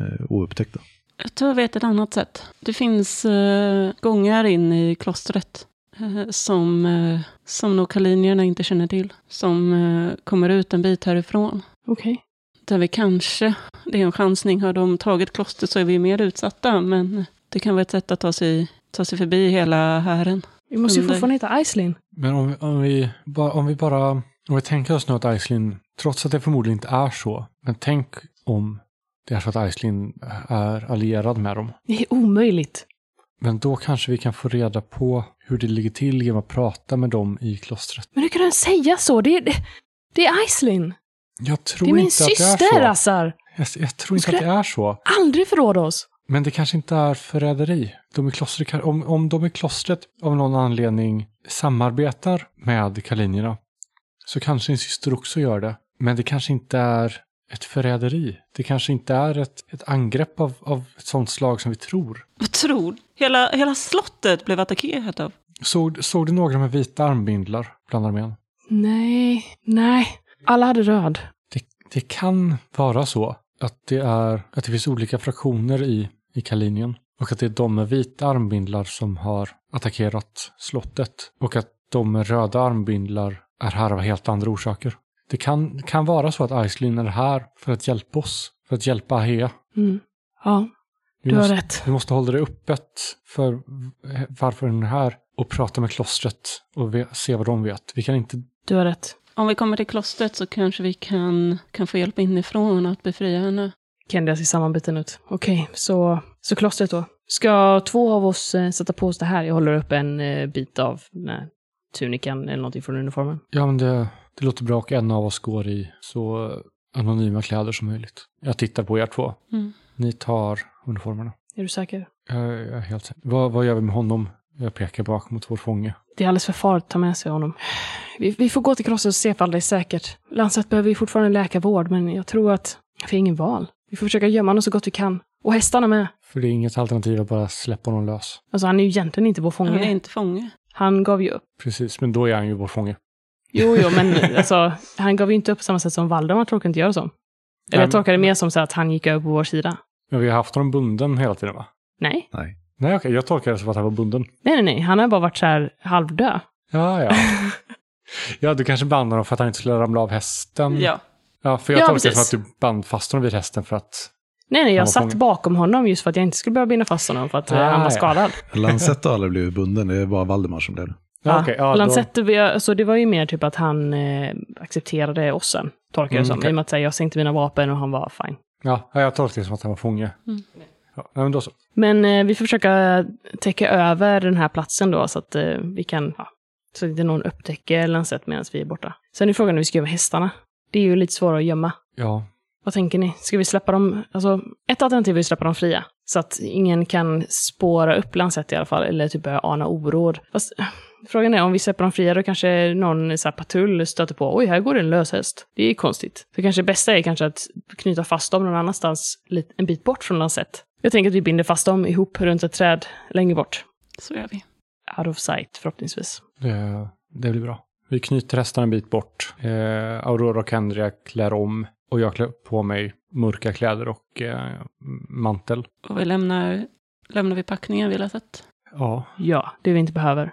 A: eh, oupptäckta.
C: Jag tror jag vet ett annat sätt. Det finns eh, gångar in i klostret eh, som, eh, som nog kalinierna inte känner till. Som eh, kommer ut en bit härifrån.
B: Okej. Okay.
C: Där vi kanske, det är en chansning, har de tagit klostret så är vi mer utsatta. Men det kan vara ett sätt att ta sig, ta sig förbi hela hären.
B: Vi måste ju fortfarande hitta Icelin.
D: Men om vi, om, vi, om vi bara, om vi tänker oss nu att Icelin, trots att det förmodligen inte är så, men tänk om det är så att Icelin är allierad med dem.
B: Det är omöjligt.
D: Men då kanske vi kan få reda på hur det ligger till genom att prata med dem i klostret.
B: Men hur kan du säga så? Det är, det, det är Icelin.
D: Jag tror
B: det är min
D: inte
B: syster,
D: att det är så.
B: Assar.
D: Jag, jag tror inte att det är så.
B: Aldrig förråda oss.
D: Men det kanske inte är förräderi. De i klostret, om, om de i klostret av någon anledning samarbetar med kalinierna så kanske din syster också gör det. Men det kanske inte är ett förräderi. Det kanske inte är ett, ett angrepp av, av ett sånt slag som vi tror.
C: Vad tror? Hela, hela slottet blev attackerat av.
D: Såg, såg du några med vita armbindlar bland armén?
B: Nej, nej. Alla hade röd.
D: Det, det kan vara så att det, är, att det finns olika fraktioner i, i Kalinien. Och att det är de med vita armbindlar som har attackerat slottet. Och att de med röda armbindlar är här av helt andra orsaker. Det kan, kan vara så att Icelin är här för att hjälpa oss, för att hjälpa Ahea.
B: Mm. Ja,
D: Vi
B: du har
D: måste,
B: rätt.
D: Vi måste hålla det öppet för varför den är här och prata med klostret och se vad de vet. Vi kan inte...
B: Du har rätt.
C: Om vi kommer till klostret så kanske vi kan, kan få hjälp inifrån att befria henne.
B: Kendra ser sammanbiten ut. Okej, så, så klostret då. Ska två av oss eh, sätta på oss det här? Jag håller upp en eh, bit av den här tunikan eller någonting från uniformen.
D: Ja, men det, det låter bra och en av oss går i så anonyma kläder som möjligt. Jag tittar på er två.
C: Mm.
D: Ni tar uniformerna.
B: Är du säker?
D: Jag, jag är helt säker. Vad, vad gör vi med honom? Jag pekar bak mot vår fånge.
B: Det är alldeles för farligt att ta med sig honom. Vi, vi får gå till klostret och se ifall det är säkert. Lansett behöver vi fortfarande läkarvård, men jag tror att vi har ingen val. Vi får försöka gömma honom så gott vi kan. Och hästarna med.
D: För det är inget alternativ att bara släppa honom lös.
B: Alltså han är ju egentligen inte vår fånge.
C: Han är inte fånge.
B: Han gav ju upp.
D: Precis, men då är han ju vår fånge.
B: Jo, jo, men alltså, han gav ju inte upp på samma sätt som Valdemar tolkar inte göra så. Eller
D: Nej,
B: jag tolkar det mer som så att han gick över på vår sida.
D: Men vi har haft honom bunden hela tiden va?
B: Nej,
A: Nej.
D: Nej okej, jag tolkar det som att han var bunden.
B: nej, nej, nej. Han har bara varit så här halvdöd.
D: Ja, ja. *laughs* ja, du kanske band honom för att han inte skulle ramla av hästen.
C: Ja.
D: Ja, för jag
B: Ja,
D: tolkar det som att du band fast honom vid hästen för att...
B: Nej, nej, jag satt
D: fånge.
B: bakom honom just för att jag inte skulle behöva binda fast honom för att
D: Ah,
B: han var
D: ja.
B: skadad.
A: Lancet har aldrig blivit bunden, det är bara Valdemar som blev det.
D: Ja, okej, ja,
B: vi- alltså, det var ju mer typ att han eh, accepterade ossen, tolkar jag
D: Mm,
B: som.
D: okej.
B: I och med att så här, jag sänkte mina vapen och han var fine.
D: Ja, ja, jag tolkar det som att han var fånge.
C: Mm.
D: Ja, men då så.
B: Men eh, vi får försöka täcka över den här platsen då, så att eh, vi kan, ja, så att inte någon upptäcker Lancet medan vi är borta. Sen är frågan hur vi ska göra med hästarna. Det är ju lite svårare att gömma.
D: Ja,
B: Vad tänker ni? Ska vi släppa dem, alltså ett alternativ är att släppa dem fria. Så att ingen kan spåra upp Lancet i alla fall, eller typ börja ana oråd. Fast frågan är om vi släpper dem fria, då kanske någon så här, patrull stöter på, oj, här går det en lös häst. Det är konstigt. Så kanske det bästa är kanske att knyta fast dem någon annanstans, en bit bort från Lancet. Jag tänker att vi binder fast dem ihop runt ett träd längre bort.
C: Så gör vi.
B: Out of sight, förhoppningsvis.
D: det, det blir bra. Vi knyter hästarna en bit bort. Eh, Aurora och Kendria klär om och jag klär på mig mörka kläder och eh, mantel.
C: Och vi lämnar, lämnar vi packningen vi har sett.
D: Ja,
B: Ja, det vi inte behöver.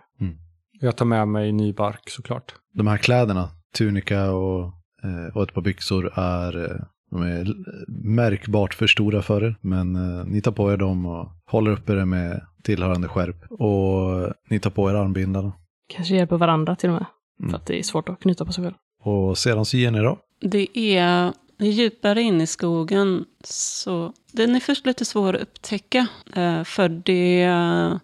D: Jag tar med mig ny bark såklart.
A: De här kläderna, tunika och, eh, och ett par byxor, är, eh, de är märkbart för stora för er. Men eh, ni tar på er dem och håller uppe det med tillhörande skärp. Och ni tar på er armbindarna.
B: Kanske hjälper varandra till och med.
A: Mm.
B: För att det är svårt att knyta på sig själv.
A: Och sedan så ger ni då.
C: Det är djupare in i skogen, så den är först lite svår att upptäcka. För det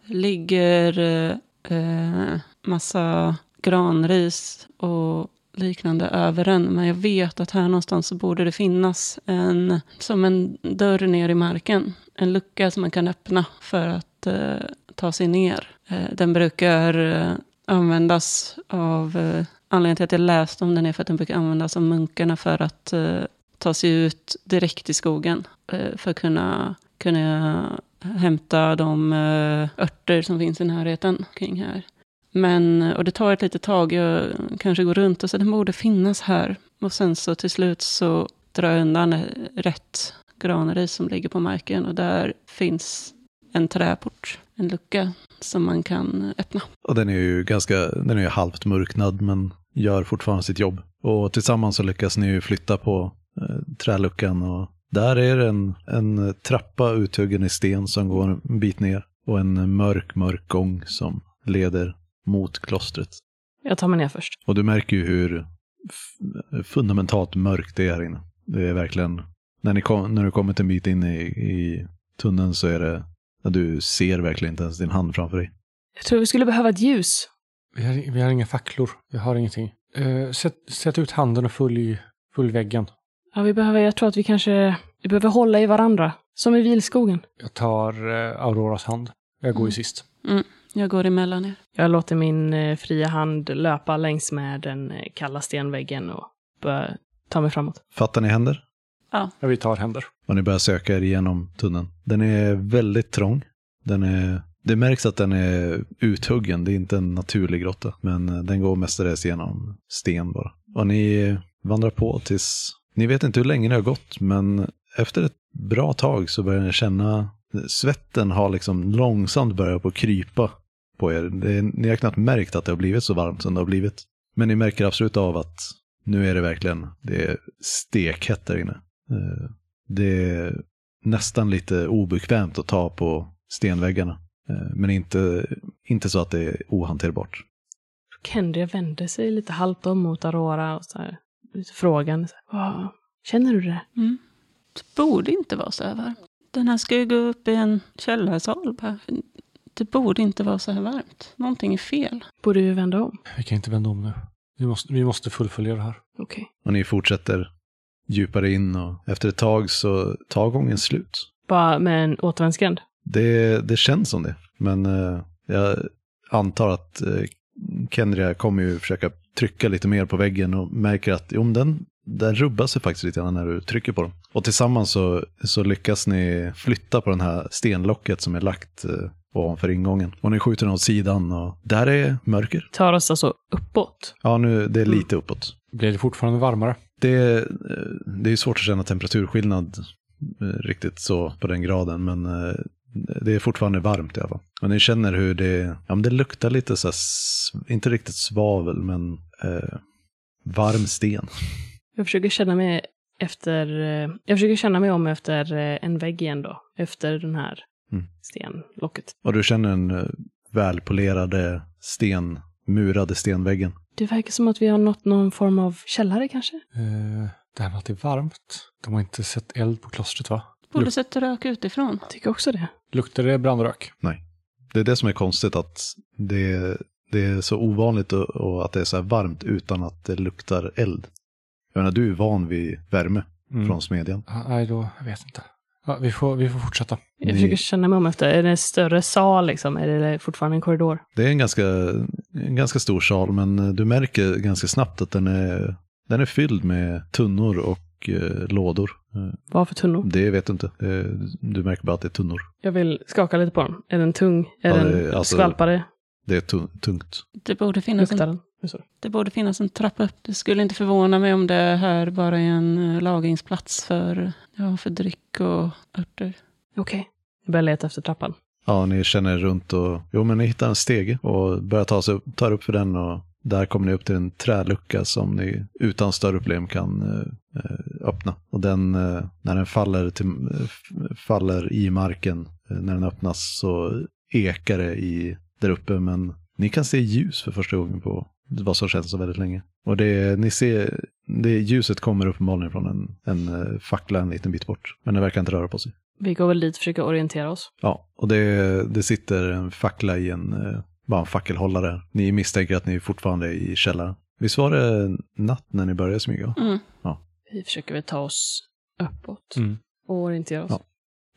C: ligger eh, massa granris och liknande över den. Men jag vet att här någonstans så borde det finnas en, som en dörr ner i marken. En lucka som man kan öppna för att eh, ta sig ner. Eh, den brukar eh, användas av eh, Anledningen till att jag läste om den är för att den brukar användas av munkarna för att eh, ta sig ut direkt i skogen. Eh, för att kunna, kunna hämta de eh, örter som finns i närheten kring här. Men, och det tar ett litet tag, jag kanske går runt och så den borde finnas här. Och sen så till slut så drar jag undan rätt granris som ligger på marken och där finns en träport, en lucka som man kan öppna.
A: Och den är ju ganska, den är ju halvt mörknad men gör fortfarande sitt jobb. Och tillsammans så lyckas ni ju flytta på eh, träluckan och där är det en, en trappa uthuggen i sten som går en bit ner. Och en mörk, mörk gång som leder mot klostret.
B: Jag tar mig ner först.
A: Och du märker ju hur fundamentalt mörkt det är här inne. Det är verkligen, när, ni kom, när du kommit en bit in i, i tunneln så är det, ja, du ser verkligen inte ens din hand framför dig.
B: Jag tror vi skulle behöva ett ljus.
D: Vi har, vi har inga facklor. Vi har ingenting. Eh, sätt, sätt ut handen och följ, följ väggen.
B: Ja, vi behöver, jag tror att vi kanske, vi behöver hålla i varandra. Som i vilskogen.
D: Jag tar eh, Auroras hand. Jag går ju
C: Mm.
D: sist.
C: Jag går emellan er.
B: Jag låter min eh, fria hand löpa längs med den eh, kalla stenväggen och börjar ta mig framåt.
A: Fattar ni händer?
D: Ja, vi tar händer.
A: Och ni börjar söka er igenom tunneln. Den är väldigt trång. Den är, det märks att den är uthuggen, det är inte en naturlig grotta. Men den går mestadels genom sten bara. Och ni vandrar på tills, ni vet inte hur länge det har gått, men efter ett bra tag så börjar ni känna, svetten har liksom långsamt börjat på krypa på er. Det ni har knappt märkt att det har blivit så varmt som det har blivit. Men ni märker absolut av att nu är det verkligen, det är stekhett där inne. Eh, det är nästan lite obekvämt att ta på stenväggarna. Eh, men inte, inte så att det är ohanterbart.
B: Kendria vänder sig lite halvt om mot Aurora och så här, här, "Vad- Känner du det?
C: Mm. Det borde inte vara så här varmt. Den här ska ju gå upp i en källarsal bara. Det borde inte vara så här varmt. Någonting är fel.
B: Borde vi vända om?
D: Vi kan inte vända om nu. Vi måste, vi måste fullfölja det här.
B: Okej.
A: Och ni fortsätter djupare in och efter ett tag så tar gången slut.
B: Bara med en återvändsgränd?
A: Det, det känns som det. Men eh, jag antar att eh, Kendria kommer ju försöka trycka lite mer på väggen och märker att jo, den, den rubbar sig faktiskt lite grann när du trycker på den. Och tillsammans så, så lyckas ni flytta på den här stenlocket som är lagt eh, ovanför ingången. Och ni skjuter den åt sidan och där är mörker.
B: Tar oss alltså uppåt?
A: Ja, nu det är lite uppåt.
D: Blir det fortfarande varmare?
A: Det, är, eh, det är svårt att känna temperaturskillnad eh, riktigt så på den graden, men det är fortfarande varmt i alla fall. Och ni känner hur det, ja men det luktar lite så här, inte riktigt svavel, men eh, varm sten.
B: Jag försöker känna mig efter, eh, jag försöker känna mig om efter eh, en vägg igen då. Efter den här
A: Mm.
B: stenlocket.
A: Och du känner den eh, välpolerade sten, murade stenväggen.
B: Det verkar som att vi har nått någon form av källare kanske?
D: Eh, det här med att det är varmt. De har inte sett eld på klostret va?
C: Borde sett rök utifrån.
B: Jag tycker också det.
D: Luktar det brandrök?
A: Det är det som är konstigt, att det, det är så ovanligt och, och att det är så här varmt utan att det luktar eld. Jag menar, du är van vid värme
D: Mm.
A: från smedjan.
D: Nej, då, jag vet inte. Ja, vi, får, vi får fortsätta.
B: Jag
A: Ni-
B: försöker känna mig om efter, är det en större sal liksom? Är det fortfarande en korridor?
A: Det är en ganska, en ganska stor sal, men eh, du märker ganska snabbt att den är, den är fylld med tunnor och eh, lådor. Eh,
B: Vad för tunnor?
A: det vet du inte. Det, du märker bara att det är tunnor.
B: Jag vill skaka lite på dem. Är den tung? Är
A: Ja,
B: den
A: alltså-
B: skvalpare?
A: Det är tu- tungt.
C: Det borde, finnas
B: Luktar
C: en, det borde finnas en trappa upp. Det skulle inte förvåna mig om det här bara är en eh, lagringsplats för, ja, för dryck och örter.
B: Okej. Jag börjar leta efter trappan.
A: Ja, ni känner er runt och jo, men ni hittar en stege och börjar ta, sig upp, tar upp för den och där kommer ni upp till en trälucka som ni utan större problem kan eh, eh, öppna. Och den, eh, när den faller, till, eh, faller i marken, eh, när den öppnas så ekar det i, där uppe, men ni kan se ljus för första gången på vad som känns så väldigt länge. Och det, ni ser, det ljuset kommer uppenbarligen från en, en eh, fackla en liten bit bort, men den verkar inte röra på sig.
B: Vi går väl dit och försöker orientera oss.
A: Ja, och det, det sitter en fackla i en, eh, bara en fackelhållare. Ni misstänker att ni fortfarande är i källaren. Visst var det natt när ni började smyga?
C: Mm.
B: Vi försöker väl ta oss uppåt
D: Mm.
B: och orientera oss.
A: Ja.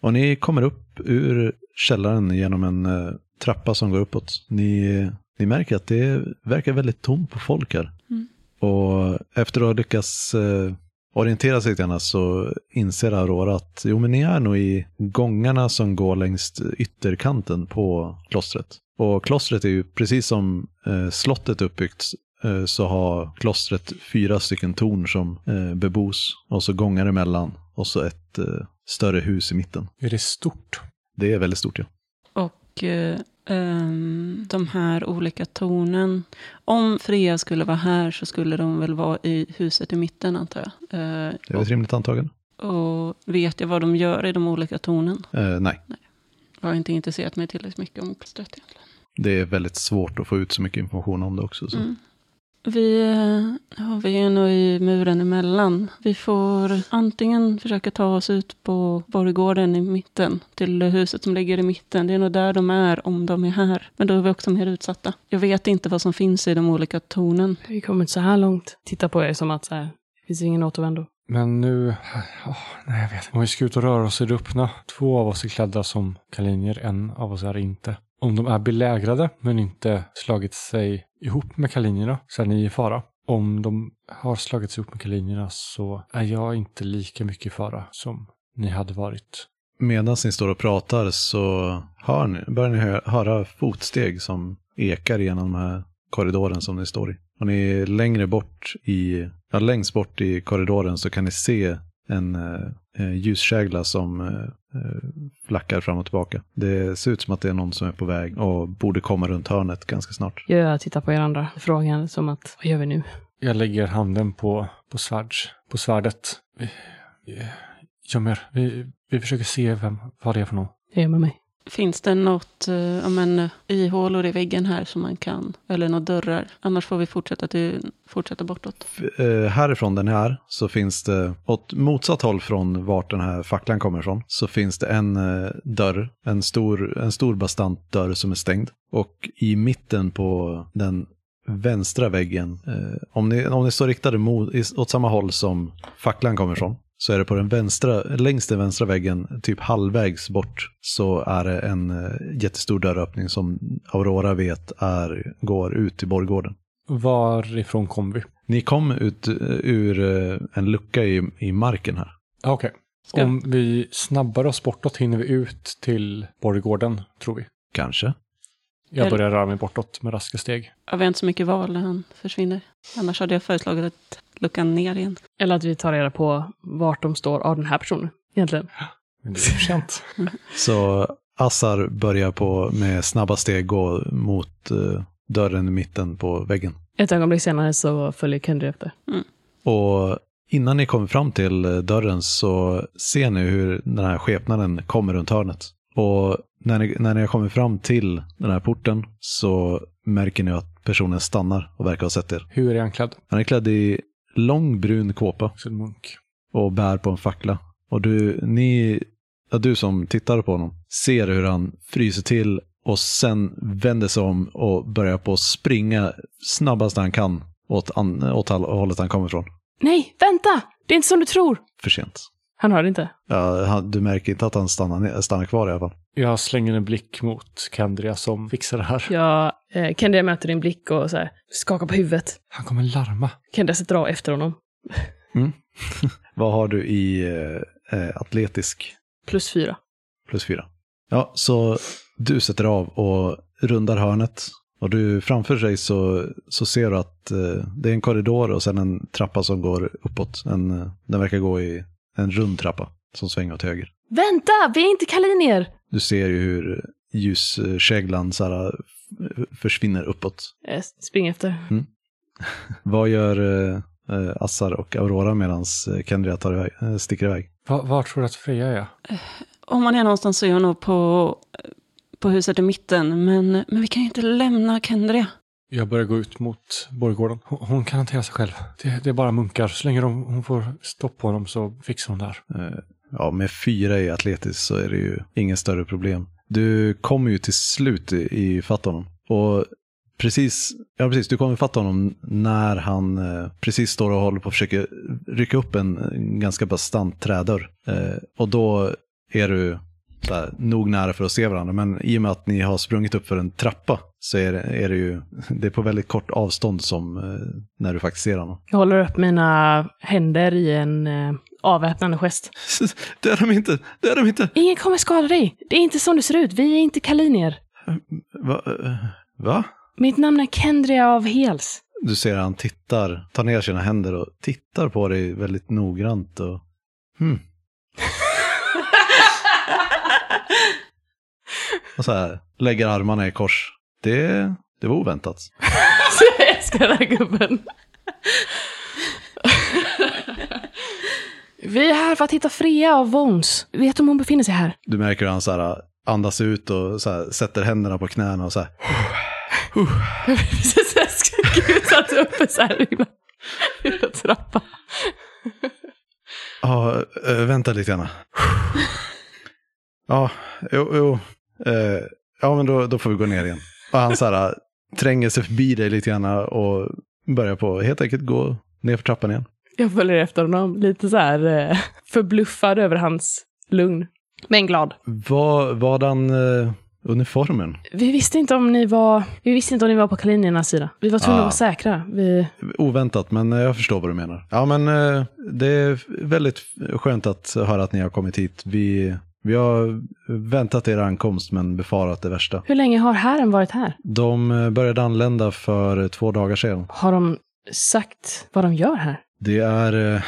A: Och ni kommer upp ur källaren genom en eh, trappa som går uppåt. Ni, ni märker att det verkar väldigt tomt på folk här.
C: Mm.
A: Och efter att ha lyckats eh, orientera sig lite grann så inser Aurora att jo, men ni är nog i gångarna som går längs ytterkanten på klostret. Och klostret är ju precis som eh, slottet uppbyggt eh, så har klostret fyra stycken torn som eh, bebos och så gångar emellan och så ett större hus i mitten.
D: Är det stort?
A: Det är väldigt stort ja.
C: Eh, ehm, de här olika tornen. Om Freja skulle vara här så skulle de väl vara i huset i mitten antar jag. Eh,
A: Det är ett rimligt antagande.
C: och, vet jag vad de gör i de olika tornen?
A: Eh, nej,
C: Jag har inte intresserat mig tillräckligt mycket om klostret egentligen.
A: det är väldigt svårt att få ut så mycket information om det också. Så.
C: Mm. Vi, eh, ja, vi är nog i muren emellan. Vi får antingen försöka ta oss ut på borggården i mitten, till huset som ligger i mitten. Det är nog där de är, om de är här. Men då är vi också mer utsatta. Jag vet inte vad som finns i de olika tornen.
B: Vi kommer inte så här långt. Titta på er som att så här, det finns ingen återvändo.
D: Men nu, åh, nej jag vet inte. Om vi ska ut och röra oss i det öppna. Två av oss är klädda som kalinier, en av oss är inte. Om de är belägrade men inte slagit sig ihop med kalinjerna så är ni i fara. Om de har slagits ihop med kalinjerna så är jag inte lika mycket i fara som ni hade varit.
A: Medan ni står och pratar så hör ni, börjar ni hö- höra fotsteg som ekar genom den här korridoren som ni står i. Och ni är längre bort i, ja, längst bort i korridoren så kan ni se en eh, ljuskägla som eh, flackar fram och tillbaka. Det ser ut som att det är någon som är på väg och borde komma runt hörnet ganska snart.
B: Jag tittar på er andra frågan som att, vad gör vi nu?
D: Jag lägger handen på, på, svärds, på svärdet. Vi, vi, Jomer, vi, vi försöker se vem, vad det är för någon.
B: Jag gör med mig.
C: Finns det något, eh, men, eh, i i väggen här som man kan, eller några dörrar? Annars får vi fortsätta, till, fortsätta bortåt.
A: F- eh, härifrån den här så finns det, åt motsatt håll från vart den här facklan kommer ifrån, så finns det en eh, dörr, en stor, en stor bastant dörr som är stängd. Och i mitten på den vänstra väggen, eh, om, ni, om ni står riktade mot, åt samma håll som facklan kommer ifrån, så är det på den vänstra, längs den vänstra väggen, typ halvvägs bort, så är det en eh, jättestor dörröppning som Aurora vet är, går ut till borggården.
D: Varifrån kom vi?
A: Ni kom ut eh, ur eh, en lucka i, i marken här.
D: Ah, Okej.
C: Ska-
D: Om vi snabbar oss bortåt hinner vi ut till borggården, tror vi.
A: Kanske.
D: Jag börjar röra mig bortåt med raska steg.
C: Ja, vi har inte så mycket val när han försvinner. Annars hade jag föreslagit att luckan ner igen.
B: Eller att vi tar reda på vart de står av den här personen. Egentligen. *gasps*
D: Men det är för sent. *laughs*
A: Så Assar börjar på med snabba steg gå mot eh, dörren i mitten på väggen.
B: Ett ögonblick senare så följer Kendry efter.
A: Och innan ni kommer fram till eh, dörren så ser ni hur den här skepnaden kommer runt hörnet. Och när ni, när ni har kommit fram till den här porten så märker ni att personen stannar och verkar ha sett er.
D: Hur är han klädd?
A: Han är klädd i lång brun kåpa.
D: En munk.
A: och bär på en fackla. Och du, ni, ja, du som tittar på honom ser hur han fryser till och sen vänder sig om och börjar på att springa snabbast han kan åt, an, åt hållet han kommer ifrån.
B: Nej, vänta! Det är inte som du tror!
A: För sent.
B: Han hör inte.
A: Ja, han, du märker inte att han stannar, stannar kvar i alla fall.
D: Jag slänger en blick mot Kendria som fixar det här.
B: Jag, eh, Kendra möter din blick och så här, skakar på huvudet.
D: Han kommer larma.
B: Kendra sätter av efter honom. *laughs*
A: Vad har du i eh, eh, atletisk
B: Plus fyra.
A: plus fyra? Ja, så du sätter av och rundar hörnet Och du framför sig så, så ser du att eh, det är en korridor och sen en trappa som går uppåt. En, eh, den verkar gå i en rund trappa som svänger åt höger.
B: Vänta, vi är inte kalinier!
A: Du ser ju hur ljuskäglan så här, f- försvinner uppåt.
B: Jag springer efter. *laughs*
A: Vad gör eh, eh, Assar och Aurora medan Kendria tar iväg, eh, sticker iväg?
D: Va, var tror du att Freja är?
C: Om man är någonstans så är jag nog på, på huset i mitten. Men, men vi kan ju inte lämna Kendria.
D: Jag börjar gå ut mot borggården. Hon, hon kan hantera sig själv. Det, det är bara munkar. Så länge de, hon får stopp på dem så fixar hon det här.
A: Eh, Ja, med fyra i atletiskt så är det ju inget större problem. Du kommer ju till slut i, fatt honom. Och precis, ja precis, du kommer fatta honom när han eh, precis står och håller på att försöka rycka upp en, en ganska bastant trädörr. Eh, och då är du så här, nog nära för att se varandra, men i och med att ni har sprungit upp för en trappa så är det, är det ju, det är på väldigt kort avstånd som eh, när du faktiskt ser honom.
B: Jag håller upp mina händer i en eh, avväpnande gest. *laughs*
A: Döda dem inte, döda dem inte!
B: Ingen kommer skada dig. Det är inte som det ser ut. Vi är inte kalinier.
A: Va? eh, Va?
B: Mitt namn är Kendria av Hels.
A: Du ser han tittar, tar ner sina händer och tittar på dig väldigt noggrant och... Hmm. Och så här, lägger armarna i kors. Det, det var oväntat. *laughs*
B: jag älskar den här gubben. Vi är här för att hitta Freja av Vons. Vet du om hon befinner sig här?
A: Du märker hur han så här, andas ut och så här, sätter händerna på knäna och så här.
B: Precis, *laughs* jag skulle satt uppe så här i trappa.
A: Ja, äh, vänta lite grann. Ja, jo, jo. Eh, ja, men då, då får vi gå ner igen. Och han så här, tränger sig förbi dig lite grann och börjar på helt enkelt gå ner för trappan igen.
B: Jag följer efter honom, lite så här eh, förbluffad över hans lugn. Men glad.
A: Vad var den eh, uniformen?
B: Vi visste inte om ni var, vi visste inte om ni var på kaliniernas sida. Vi var tvungna
A: Ah.
B: att vara säkra. Vi,
A: Oväntat, men eh, jag förstår vad du menar. Ja, men eh, det är väldigt skönt att höra att ni har kommit hit. Vi, vi har väntat er ankomst, men befarat det värsta.
B: hur länge har herren varit här?
A: De eh, började anlända för två dagar sedan.
B: Har de sagt vad de gör här?
A: Det är eh,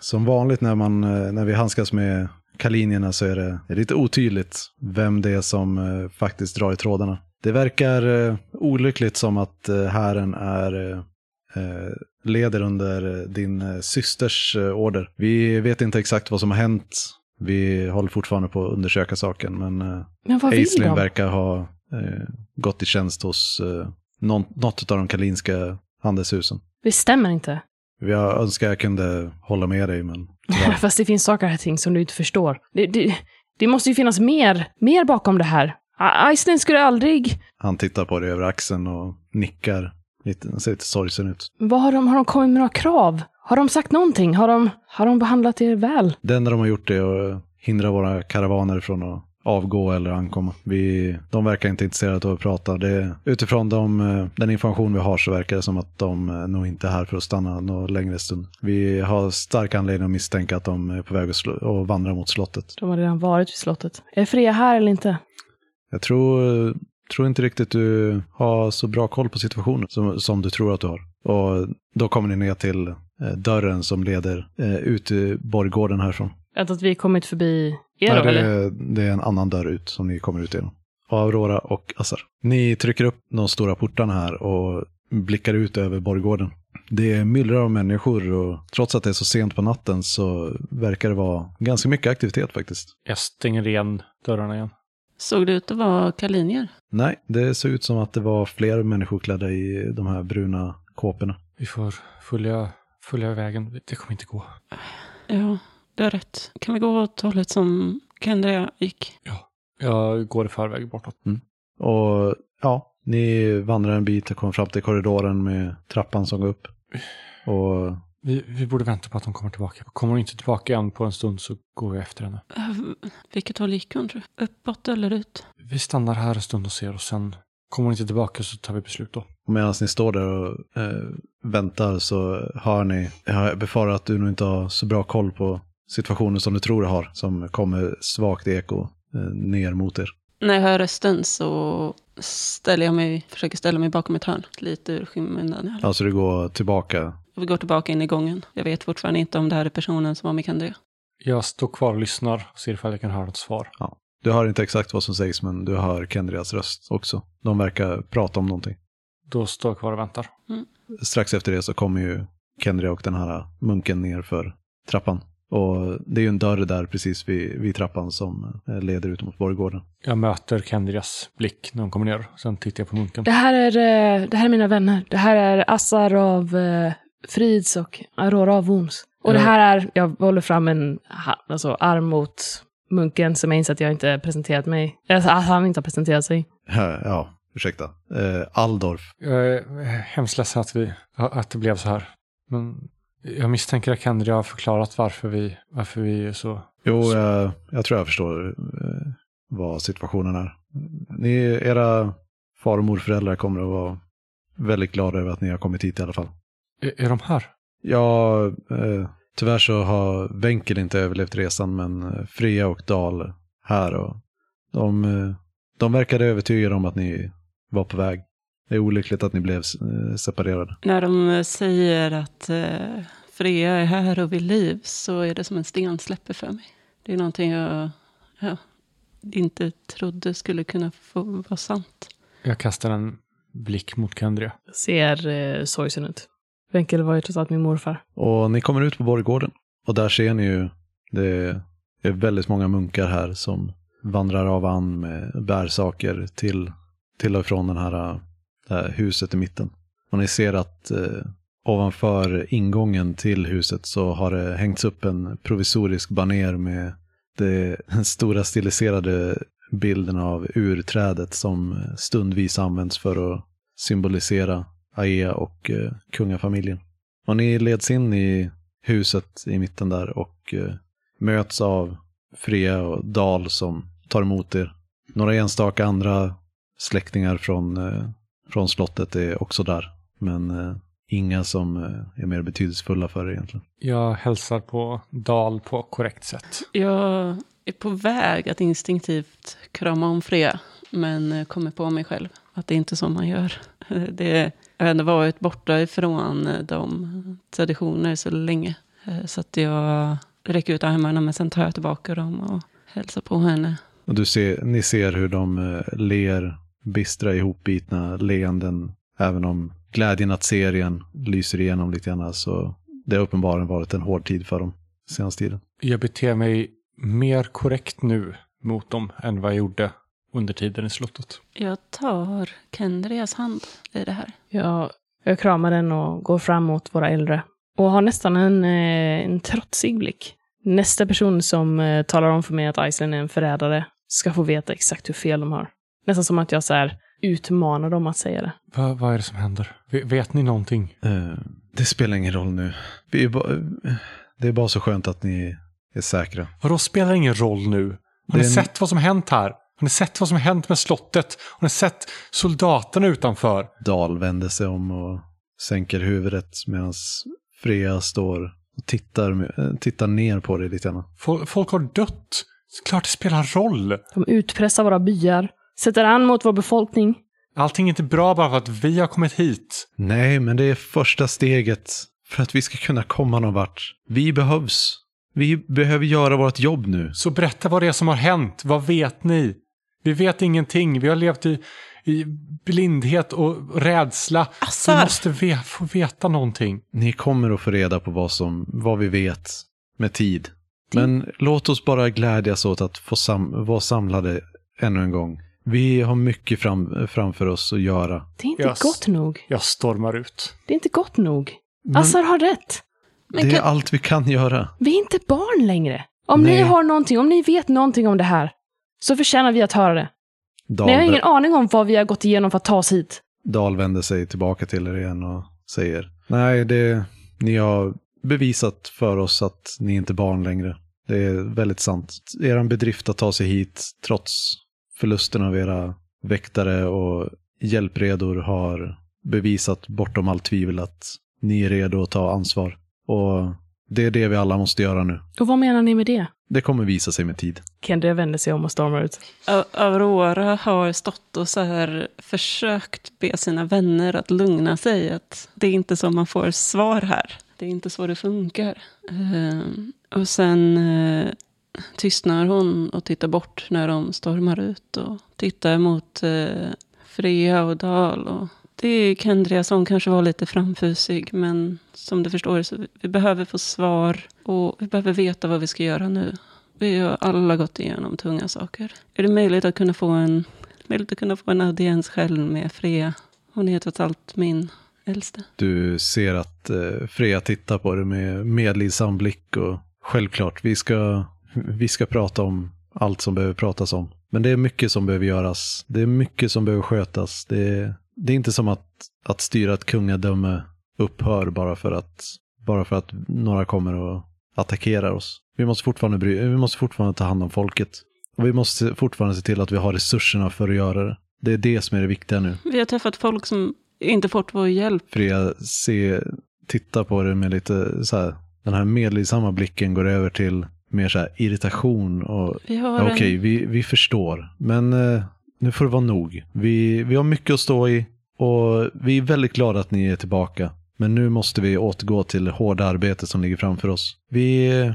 A: som vanligt när, man, eh, när vi handskas med kalinierna så är det, är lite otydligt vem det är som eh, faktiskt drar i trådarna. Det verkar eh, olyckligt som att eh, hären är, eh, eh, leder under eh, din eh, systers eh, order. Vi vet inte exakt vad som har hänt. Vi håller fortfarande på att undersöka saken, men eh,
B: Men
A: Aislinn verkar ha eh, gått i tjänst hos eh, någon, något av de kalinska handelshusen.
B: Det stämmer inte.
A: Jag önskar jag kunde hålla med dig, men. *laughs*
B: Fast det finns saker och ting som du inte förstår. Det, det, det måste ju finnas mer, mer bakom det här. Iceland skulle aldrig...
A: han tittar på dig över axeln och nickar. Lite, han ser lite sorgsen ut.
B: Vad har de, har de kommit med några krav? Har de sagt någonting? Har de, har de behandlat er väl?
A: Det enda de har gjort är att hindra våra karavaner från att avgå eller ankomma. Vi, de verkar inte intresserade av att prata. Det, utifrån de, eh, den information vi har så verkar det som att de eh, nog inte är här för att stanna någon längre stund. Vi har stark anledning att misstänka att de är på väg att, slå, att vandra mot slottet.
B: De har redan varit vid slottet. Är Freja här eller inte?
A: Jag tror, tror inte riktigt du har så bra koll på situationen som, som du tror att du har. Och då kommer ni ner till eh, dörren som leder eh, ut i borggården härifrån.
B: Att, att vi kommit förbi er
A: Nej,
B: då,
A: det,
B: eller?
A: är, det är en annan dörr ut som ni kommer ut genom. Aurora och Assar. Ni trycker upp de stora portarna här och blickar ut över borggården. Det är myllrar av människor och trots att det är så sent på natten så verkar det vara ganska mycket aktivitet faktiskt.
D: Jag stänger igen dörrarna igen.
C: Såg det ut att vara kalinier?
A: Nej, det ser ut som att det var fler människor klädda i de här bruna kåporna.
D: Vi får följa, följa vägen. Det kommer inte gå.
C: Ja, du har rätt. Kan vi gå åt hållet som Kendria gick?
D: Jag går i förväg bortåt.
A: Och ja, ni vandrar en bit och kommer fram till korridoren med trappan som går upp. Och
D: Vi, vi borde vänta på att hon kommer tillbaka. Kommer hon inte tillbaka än på en stund så går vi efter henne.
C: Äh, Vilket håll gick hon? Uppåt eller ut?
D: Vi stannar här en stund och ser och sen kommer hon inte tillbaka så tar vi beslut då.
A: medan ni står där och eh, väntar så hör ni, jag befarar att du nog inte har så bra koll på situationen som du tror du har, som kommer svagt eko eh, ner mot er.
C: När jag hör rösten så ställer jag mig, försöker ställa mig bakom ett hörn. Lite ur skymundan.
A: Alltså du går tillbaka.
C: Vi går tillbaka in i gången. Jag vet fortfarande inte om det här är personen som var med Kandre.
D: Jag står kvar och lyssnar och ser ifall jag kan höra något svar.
A: Du hör inte exakt vad som sägs men du hör Kendrias röst också. De verkar prata om någonting.
D: Då står jag kvar och väntar.
A: Strax efter det så kommer ju Kendria och den här munken ner för trappan. Och det är ju en dörr där precis vid, vid trappan som eh, leder ut mot borggården.
D: Jag möter Kendrias blick när hon kommer ner. Sen tittar jag på munken.
B: Det här är, eh, det här är mina vänner. Det här är Assar av eh, Frids och Aurora av Wons. Och det här är, jag håller fram en alltså, arm mot munken som jag inser att jag inte presenterat mig. Alltså, att han inte har presenterat sig.
A: Ja, ja ursäkta. Eh, Aldorf.
D: Jag är hemskt ledsen att, vi, att det blev så här. Men jag misstänker att Kendria har förklarat varför vi, varför vi är så...
A: Jo, jag, jag tror jag förstår eh, vad situationen är. Ni, era far och morföräldrar kommer att vara väldigt glada över att ni har kommit hit i alla fall.
D: Är, är de här?
A: Ja, eh, tyvärr så har Wenkel inte överlevt resan, men eh, Freja och Dal här och de, eh, de verkade övertygade om att ni var på väg. Det är olyckligt att ni blev eh, separerade.
C: När de säger att eh, Freja är här och vid liv så är det som en sten släpper för mig. Det är någonting jag ja, inte trodde skulle kunna få vara sant.
D: Jag kastar en blick mot Kendria.
B: Ser eh, sorgsen ut. Wenkel var ju trots allt min morfar.
A: Och ni kommer ut på borggården. Och där ser ni ju, det är väldigt många munkar här som vandrar av an med bärsaker till, till och från den här, det här huset i mitten. Och ni ser att eh, ovanför ingången till huset så har det hängts upp en provisorisk baner med den *laughs* stora stiliserade bilden av urträdet som stundvis används för att symbolisera Aea och eh, kungafamiljen. Och ni leds in i huset i mitten där och eh, möts av Freja och Dal som tar emot er. Några enstaka andra släktingar från, eh, från slottet är också där. Men eh, inga som eh, är mer betydelsefulla för er egentligen.
D: Jag hälsar på Dal på korrekt sätt.
C: Jag är på väg att instinktivt krama om Freja. Men eh, kommer på mig själv att det är inte så man gör. *laughs* Det, jag har ändå varit borta ifrån eh, de traditioner så länge. Eh, Så att jag räcker ut armarna men sen tar jag tillbaka dem och hälsar på henne.
A: Och du ser, ni ser hur de eh, ler bistra ihopbitna leenden. Även om glädjen att se er igen lyser igenom lite grann. Så det har uppenbarligen varit en hård tid för dem senaste tiden.
D: Jag beter mig mer korrekt nu mot dem än vad jag gjorde under tiden i slottet.
C: Jag tar Kendrias hand i det här.
B: Jag, jag kramar den och går fram mot våra äldre. Och har nästan en, eh, en trotsig blick. Nästa person som eh, talar om för mig att Iceland är en förrädare ska få veta exakt hur fel de har. Nästan som att jag så här utmanar dem att säga det.
D: Va, vad är det som händer? V- vet ni någonting?
A: Eh, det spelar ingen roll nu. Vi är ba, eh, det är bara så skönt att ni är säkra.
D: Vadå spelar ingen roll nu? Har ni
A: en-
D: sett vad som hänt här? Har ni sett vad som hänt med slottet? Har ni sett soldaterna utanför?
A: Dal vänder sig om och sänker huvudet medan Freja står och tittar, tittar ner på dig lite grann.
D: Folk, folk har dött. Klart det spelar roll.
B: De utpressar våra byar, sätter an mot vår befolkning.
D: Allting är inte bra bara för att vi har kommit hit.
A: Nej, men det är första steget för att vi ska kunna komma någon vart. Vi behövs. Vi behöver göra vårt jobb nu.
D: Så berätta vad det är som har hänt. Vad vet ni? Vi vet ingenting. Vi har levt i, i blindhet och rädsla. Vi
C: Assar!
D: måste ve få veta någonting.
A: Ni kommer att få reda på vad, som, vad vi vet med tid. Men låt oss bara glädjas åt att få sam vara samlade ännu en gång. Vi har mycket fram framför oss att göra.
B: Det är inte
D: Yes.
B: gott nog.
D: Jag stormar ut.
B: Det är inte gott nog.
A: Men
B: Assar har rätt.
C: Men
A: det är allt vi kan göra.
B: Vi är inte barn längre. Om
A: Nej.
B: ni har någonting, om ni vet någonting om det här, så förtjänar vi att höra det.
A: Dal,
B: jag har ingen aning om vad vi har gått igenom för att ta oss hit.
A: Dal vänder sig tillbaka till er igen och säger Nej, det, ni har bevisat för oss att ni inte är barn längre. Det är väldigt sant. Er bedrift att ta sig hit trots förlusten av era väktare och hjälpredor har bevisat bortom allt tvivel att ni är redo att ta ansvar. Och Det är det vi alla måste göra nu.
B: Och vad menar ni med det?
A: Det kommer visa sig med tid.
B: Kendria vänder sig om och stormar ut.
C: Aurora har stått och så här försökt be sina vänner att lugna sig. Att det är inte så man får svar här. Det är inte så det funkar. Ehm, och sen eh, tystnar hon och tittar bort när de stormar ut. Och tittar mot eh, Freja och Dal. Och det är Kendria som kanske var lite framfusig. Men som du förstår så vi behöver få svar. Och vi behöver veta vad vi ska göra nu. Vi har alla gått igenom tunga saker. Är det möjligt att kunna få en, möjligt att kunna få en audiens själv med Freja? Hon är trots allt min äldste.
A: Du ser att eh, Freja tittar på dig med medlidsam blick och självklart, vi ska, vi ska prata om allt som behöver pratas om. Men det är mycket som behöver göras. Det är mycket som behöver skötas. Det är, det är inte som att, att styra ett kungadöme upphör bara för att, bara för att några kommer och attackerar oss. Vi måste fortfarande, bry, vi måste fortfarande ta hand om folket. Och vi måste fortfarande se till att vi har resurserna för att göra det. Det är det som är det viktiga nu.
C: Vi har träffat folk som inte fått vår hjälp.
A: Freja se, titta på det med lite så här, den här medlidsamma blicken går över till mer så här irritation och okej,
C: en,
A: vi, vi förstår. Men eh, nu får det vara nog. Vi, vi har mycket att stå i och vi är väldigt glada att ni är tillbaka. Men nu måste vi återgå till det hårda arbete som ligger framför oss. Vi,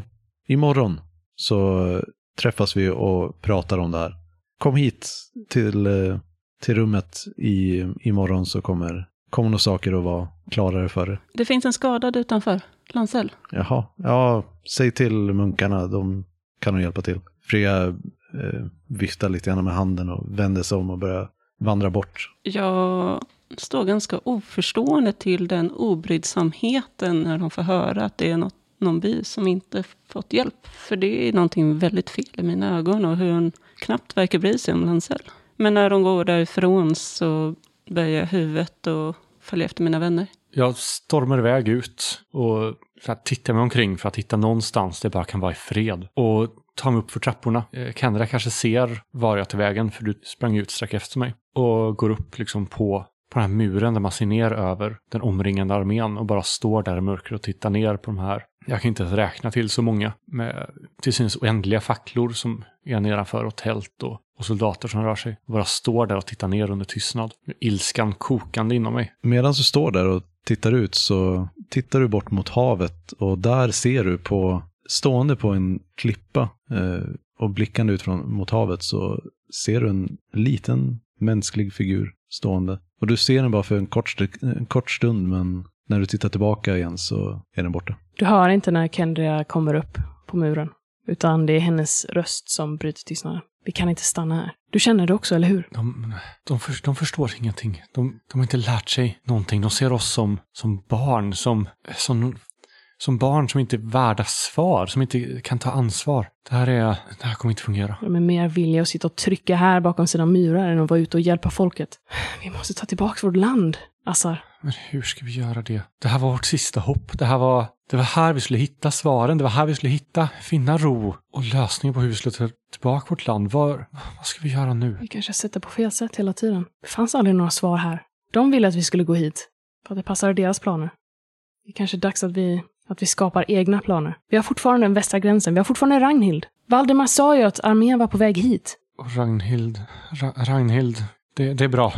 A: imorgon så träffas vi och pratar om det här. Kom hit till, eh, till rummet i, imorgon så kommer, kommer nog saker att vara klarare för er.
C: det finns en skadad utanför. Lansell.
A: Jaha, ja, säg till munkarna, de kan nog hjälpa till. Freja eh, viftar lite grann med handen och vänder sig om och börjar vandra bort.
C: Jag står ganska oförstående till den obryddsamheten när de får höra att det är något, någon by som inte fått hjälp. För det är någonting väldigt fel i mina ögon och hur hon knappt verkar bry sig om Lansell. Men när de går därifrån så böjer jag huvudet och följer efter mina vänner.
D: Jag stormar iväg ut och så här, tittar mig omkring för att hitta någonstans där jag bara kan vara i fred. Och tar mig upp för trapporna. Eh, Kendra kanske ser var jag till vägen för du sprang ut strax efter mig. Och går upp liksom på, på den här muren där man ser ner över den omringande armén och bara står där i mörkret och tittar ner på de här. Jag kan inte ens räkna till så många med till synes oändliga facklor som är nedanför och tält och, och soldater som rör sig. Bara står där och tittar ner under tystnad. Ilskan kokande inom mig.
A: Medan du står där och tittar ut så tittar du bort mot havet och där ser du på, stående på en klippa eh, och blickande ut från, mot havet så ser du en liten mänsklig figur stående. Och du ser den bara för en kort, en kort stund men när du tittar tillbaka igen så är den borta.
B: Du hör inte när Kendria kommer upp på muren, utan det är hennes röst som bryter tystnaden. Vi kan inte stanna här. Du känner det också, eller hur?
D: De, de, för, de förstår ingenting. De, de har inte lärt sig någonting. De ser oss som, som barn, som, som, som barn som inte är värda svar, som inte kan ta ansvar. Det här, är, det här kommer inte fungera.
B: De är mer villiga att sitta och trycka här bakom sina murar än att vara ute och hjälpa folket. Vi måste ta tillbaka vårt land, Assar.
D: Men hur ska vi göra det? Det här var vårt sista hopp. Det här var, det var här vi skulle hitta svaren. Det var här vi skulle hitta, finna ro och lösningen på hur vi skulle ta tillbaka vårt land. Var, vad ska vi göra nu?
B: Vi kanske det på fel sätt hela tiden. Det fanns aldrig några svar här. De ville att vi skulle gå hit, för att det passade deras planer. Det är kanske dags att vi, att vi skapar egna planer. Vi har fortfarande den västra gränsen, vi har fortfarande Ragnhild. Valdemar sa ju att armén var på väg hit.
D: Och Ragnhild, Ra, Ragnhild, det, det är bra.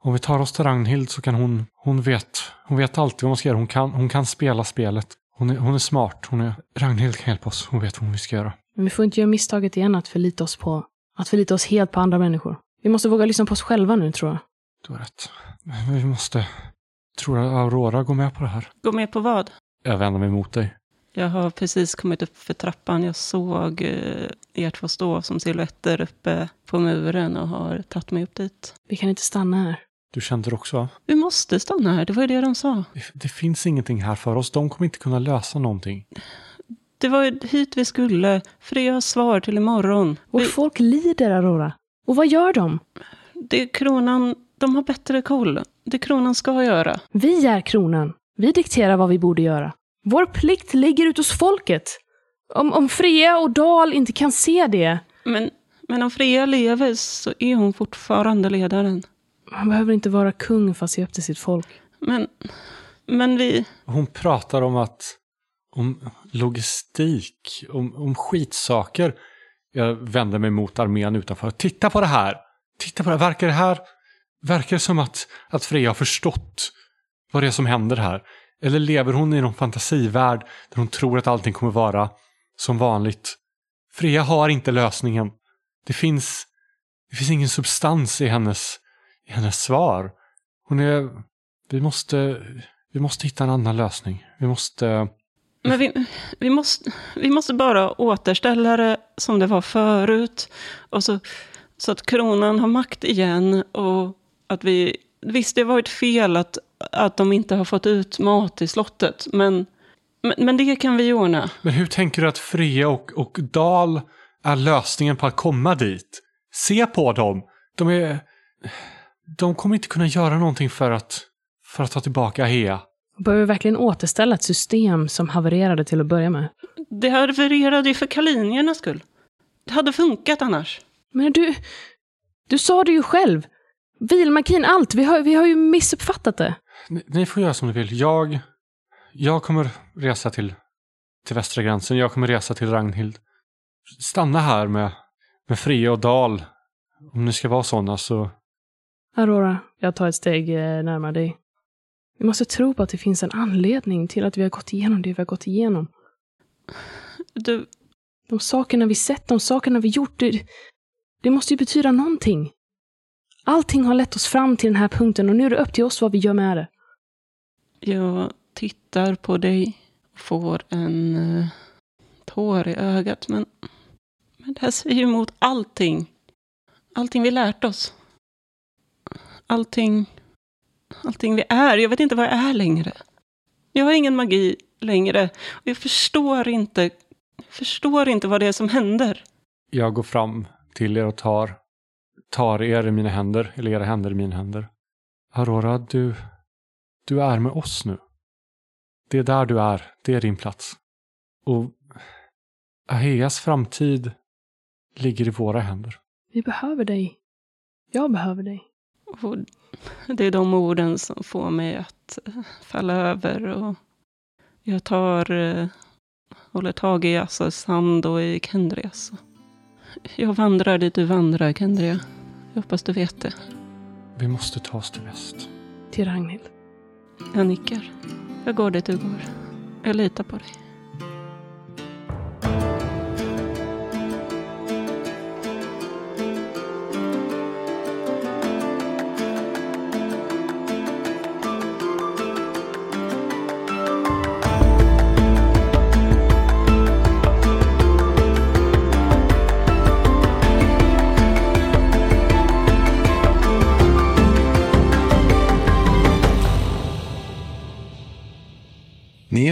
D: Om vi tar oss till Ragnhild så kan hon, hon vet, hon vet alltid vad man ska göra. Hon kan, hon kan spela spelet. Hon är, hon är smart. Hon är, Ragnhild kan hjälpa oss. Hon vet vad vi ska göra.
B: Men vi får inte göra misstaget igen att förlita oss på, att förlita oss helt på andra människor. Vi måste våga lyssna på oss själva nu, tror jag.
D: Du har rätt. Men Vi måste... Tror att Aurora går med på det här?
C: Gå med på vad?
D: Jag vänder mig mot dig.
C: Jag har precis kommit upp för trappan. Jag såg eh, er två stå som silhuetter uppe på muren och har tagit mig upp dit.
B: Vi kan inte stanna här.
D: Du kände det också va?
C: Vi måste stanna här, det var ju det de sa.
D: Det, det finns ingenting här för oss. De kommer inte kunna lösa någonting.
C: Det var ju hit vi skulle, för det har svar till imorgon.
B: Vårt
C: Vi,
B: folk lider, Aurora. Och vad gör de?
C: det är kronan, de har bättre koll. Det kronan ska göra.
B: Vi är kronan. Vi dikterar vad vi borde göra. Vår plikt ligger ute hos folket. Om, om Freja och Dal inte kan se det,
C: Men, men om Freja lever så är hon fortfarande ledaren.
B: man behöver inte vara kung för att se upp till sitt folk.
C: Men, men vi,
D: Hon pratar om att, om logistik, om, om skitsaker. Jag vänder mig mot armén utanför. Titta på det här! Titta på det här! Verkar det här... Verkar det som att, att Freja har förstått vad det är som händer här? Eller lever hon i någon fantasivärld där hon tror att allting kommer vara som vanligt? Freja har inte lösningen. Det finns, det finns ingen substans i hennes, i hennes svar. Hon är... Vi måste, vi måste hitta en annan lösning. Vi måste...
C: Men vi, vi, måste, vi måste bara återställa det som det var förut. Och så, så att kronan har makt igen. Och att vi... Visst, det har varit fel att, att de inte har fått ut mat i slottet. Men, men, men det kan vi ordna.
D: Men hur tänker du att Freja och, och Dal är lösningen på att komma dit? Se på dem! De är... De kommer inte kunna göra någonting för att, för att ta tillbaka Hea.
B: Behöver vi verkligen återställa ett system som havererade till att börja med?
C: Det havererade ju för kaliniernas skull. Det hade funkat annars.
B: Men du, du sa det ju själv. Vilmakin, allt. Vi har, vi har ju missuppfattat det.
D: Ni, ni får göra som ni vill. Jag, jag kommer resa till, till västra gränsen. Jag kommer resa till Ragnhild. Stanna här med, med Freja och Dal. Om ni ska vara sådana så...
B: Aurora, jag tar ett steg eh, närmare dig. Vi måste tro på att det finns en anledning till att vi har gått igenom det vi har gått igenom.
C: Du,
B: De sakerna vi sett, de sakerna vi gjort, det, det måste ju betyda någonting. Allting har lett oss fram till den här punkten och nu är det upp till oss vad vi gör med det.
C: jag tittar på dig och får en uh, tår i ögat. Men, men det här säger ju emot allting. Allting vi lärt oss. Allting, allting vi är. Jag vet inte vad jag är längre. Jag har ingen magi längre. Och jag förstår inte, jag förstår inte vad det är som händer.
D: Jag går fram till er och tar, tar er i mina händer, eller era händer i mina händer. Aurora, du, du är med oss nu. Det är där du är. Det är din plats. Och Aheas framtid ligger i våra händer.
B: Vi behöver dig. Jag behöver dig.
C: Och det är de orden som får mig att eh, falla över. Och jag tar, eh, håller tag i Assas hand och i Kendrias. Jag vandrar dit du vandrar, Kendria. Jag hoppas du vet det.
D: Vi måste ta oss till väst.
B: Till Ragnhild.
C: Jag nickar. Jag går dit du går. Jag litar på dig.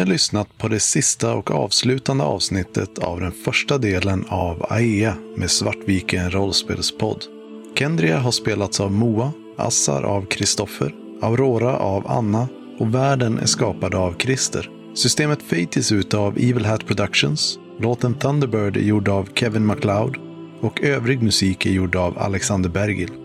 A: Har lyssnat på det sista och avslutande avsnittet av den första delen av AEA med Svartviken rollspelspodd. Kendria har spelats av Moa, Assar av Kristoffer, Aurora av Anna och världen är skapad av Christer. Systemet Fate ges ut av Evil Hat Productions. Låten Thunderbird är gjord av Kevin MacLeod och övrig musik är gjord av Alexander Bergil.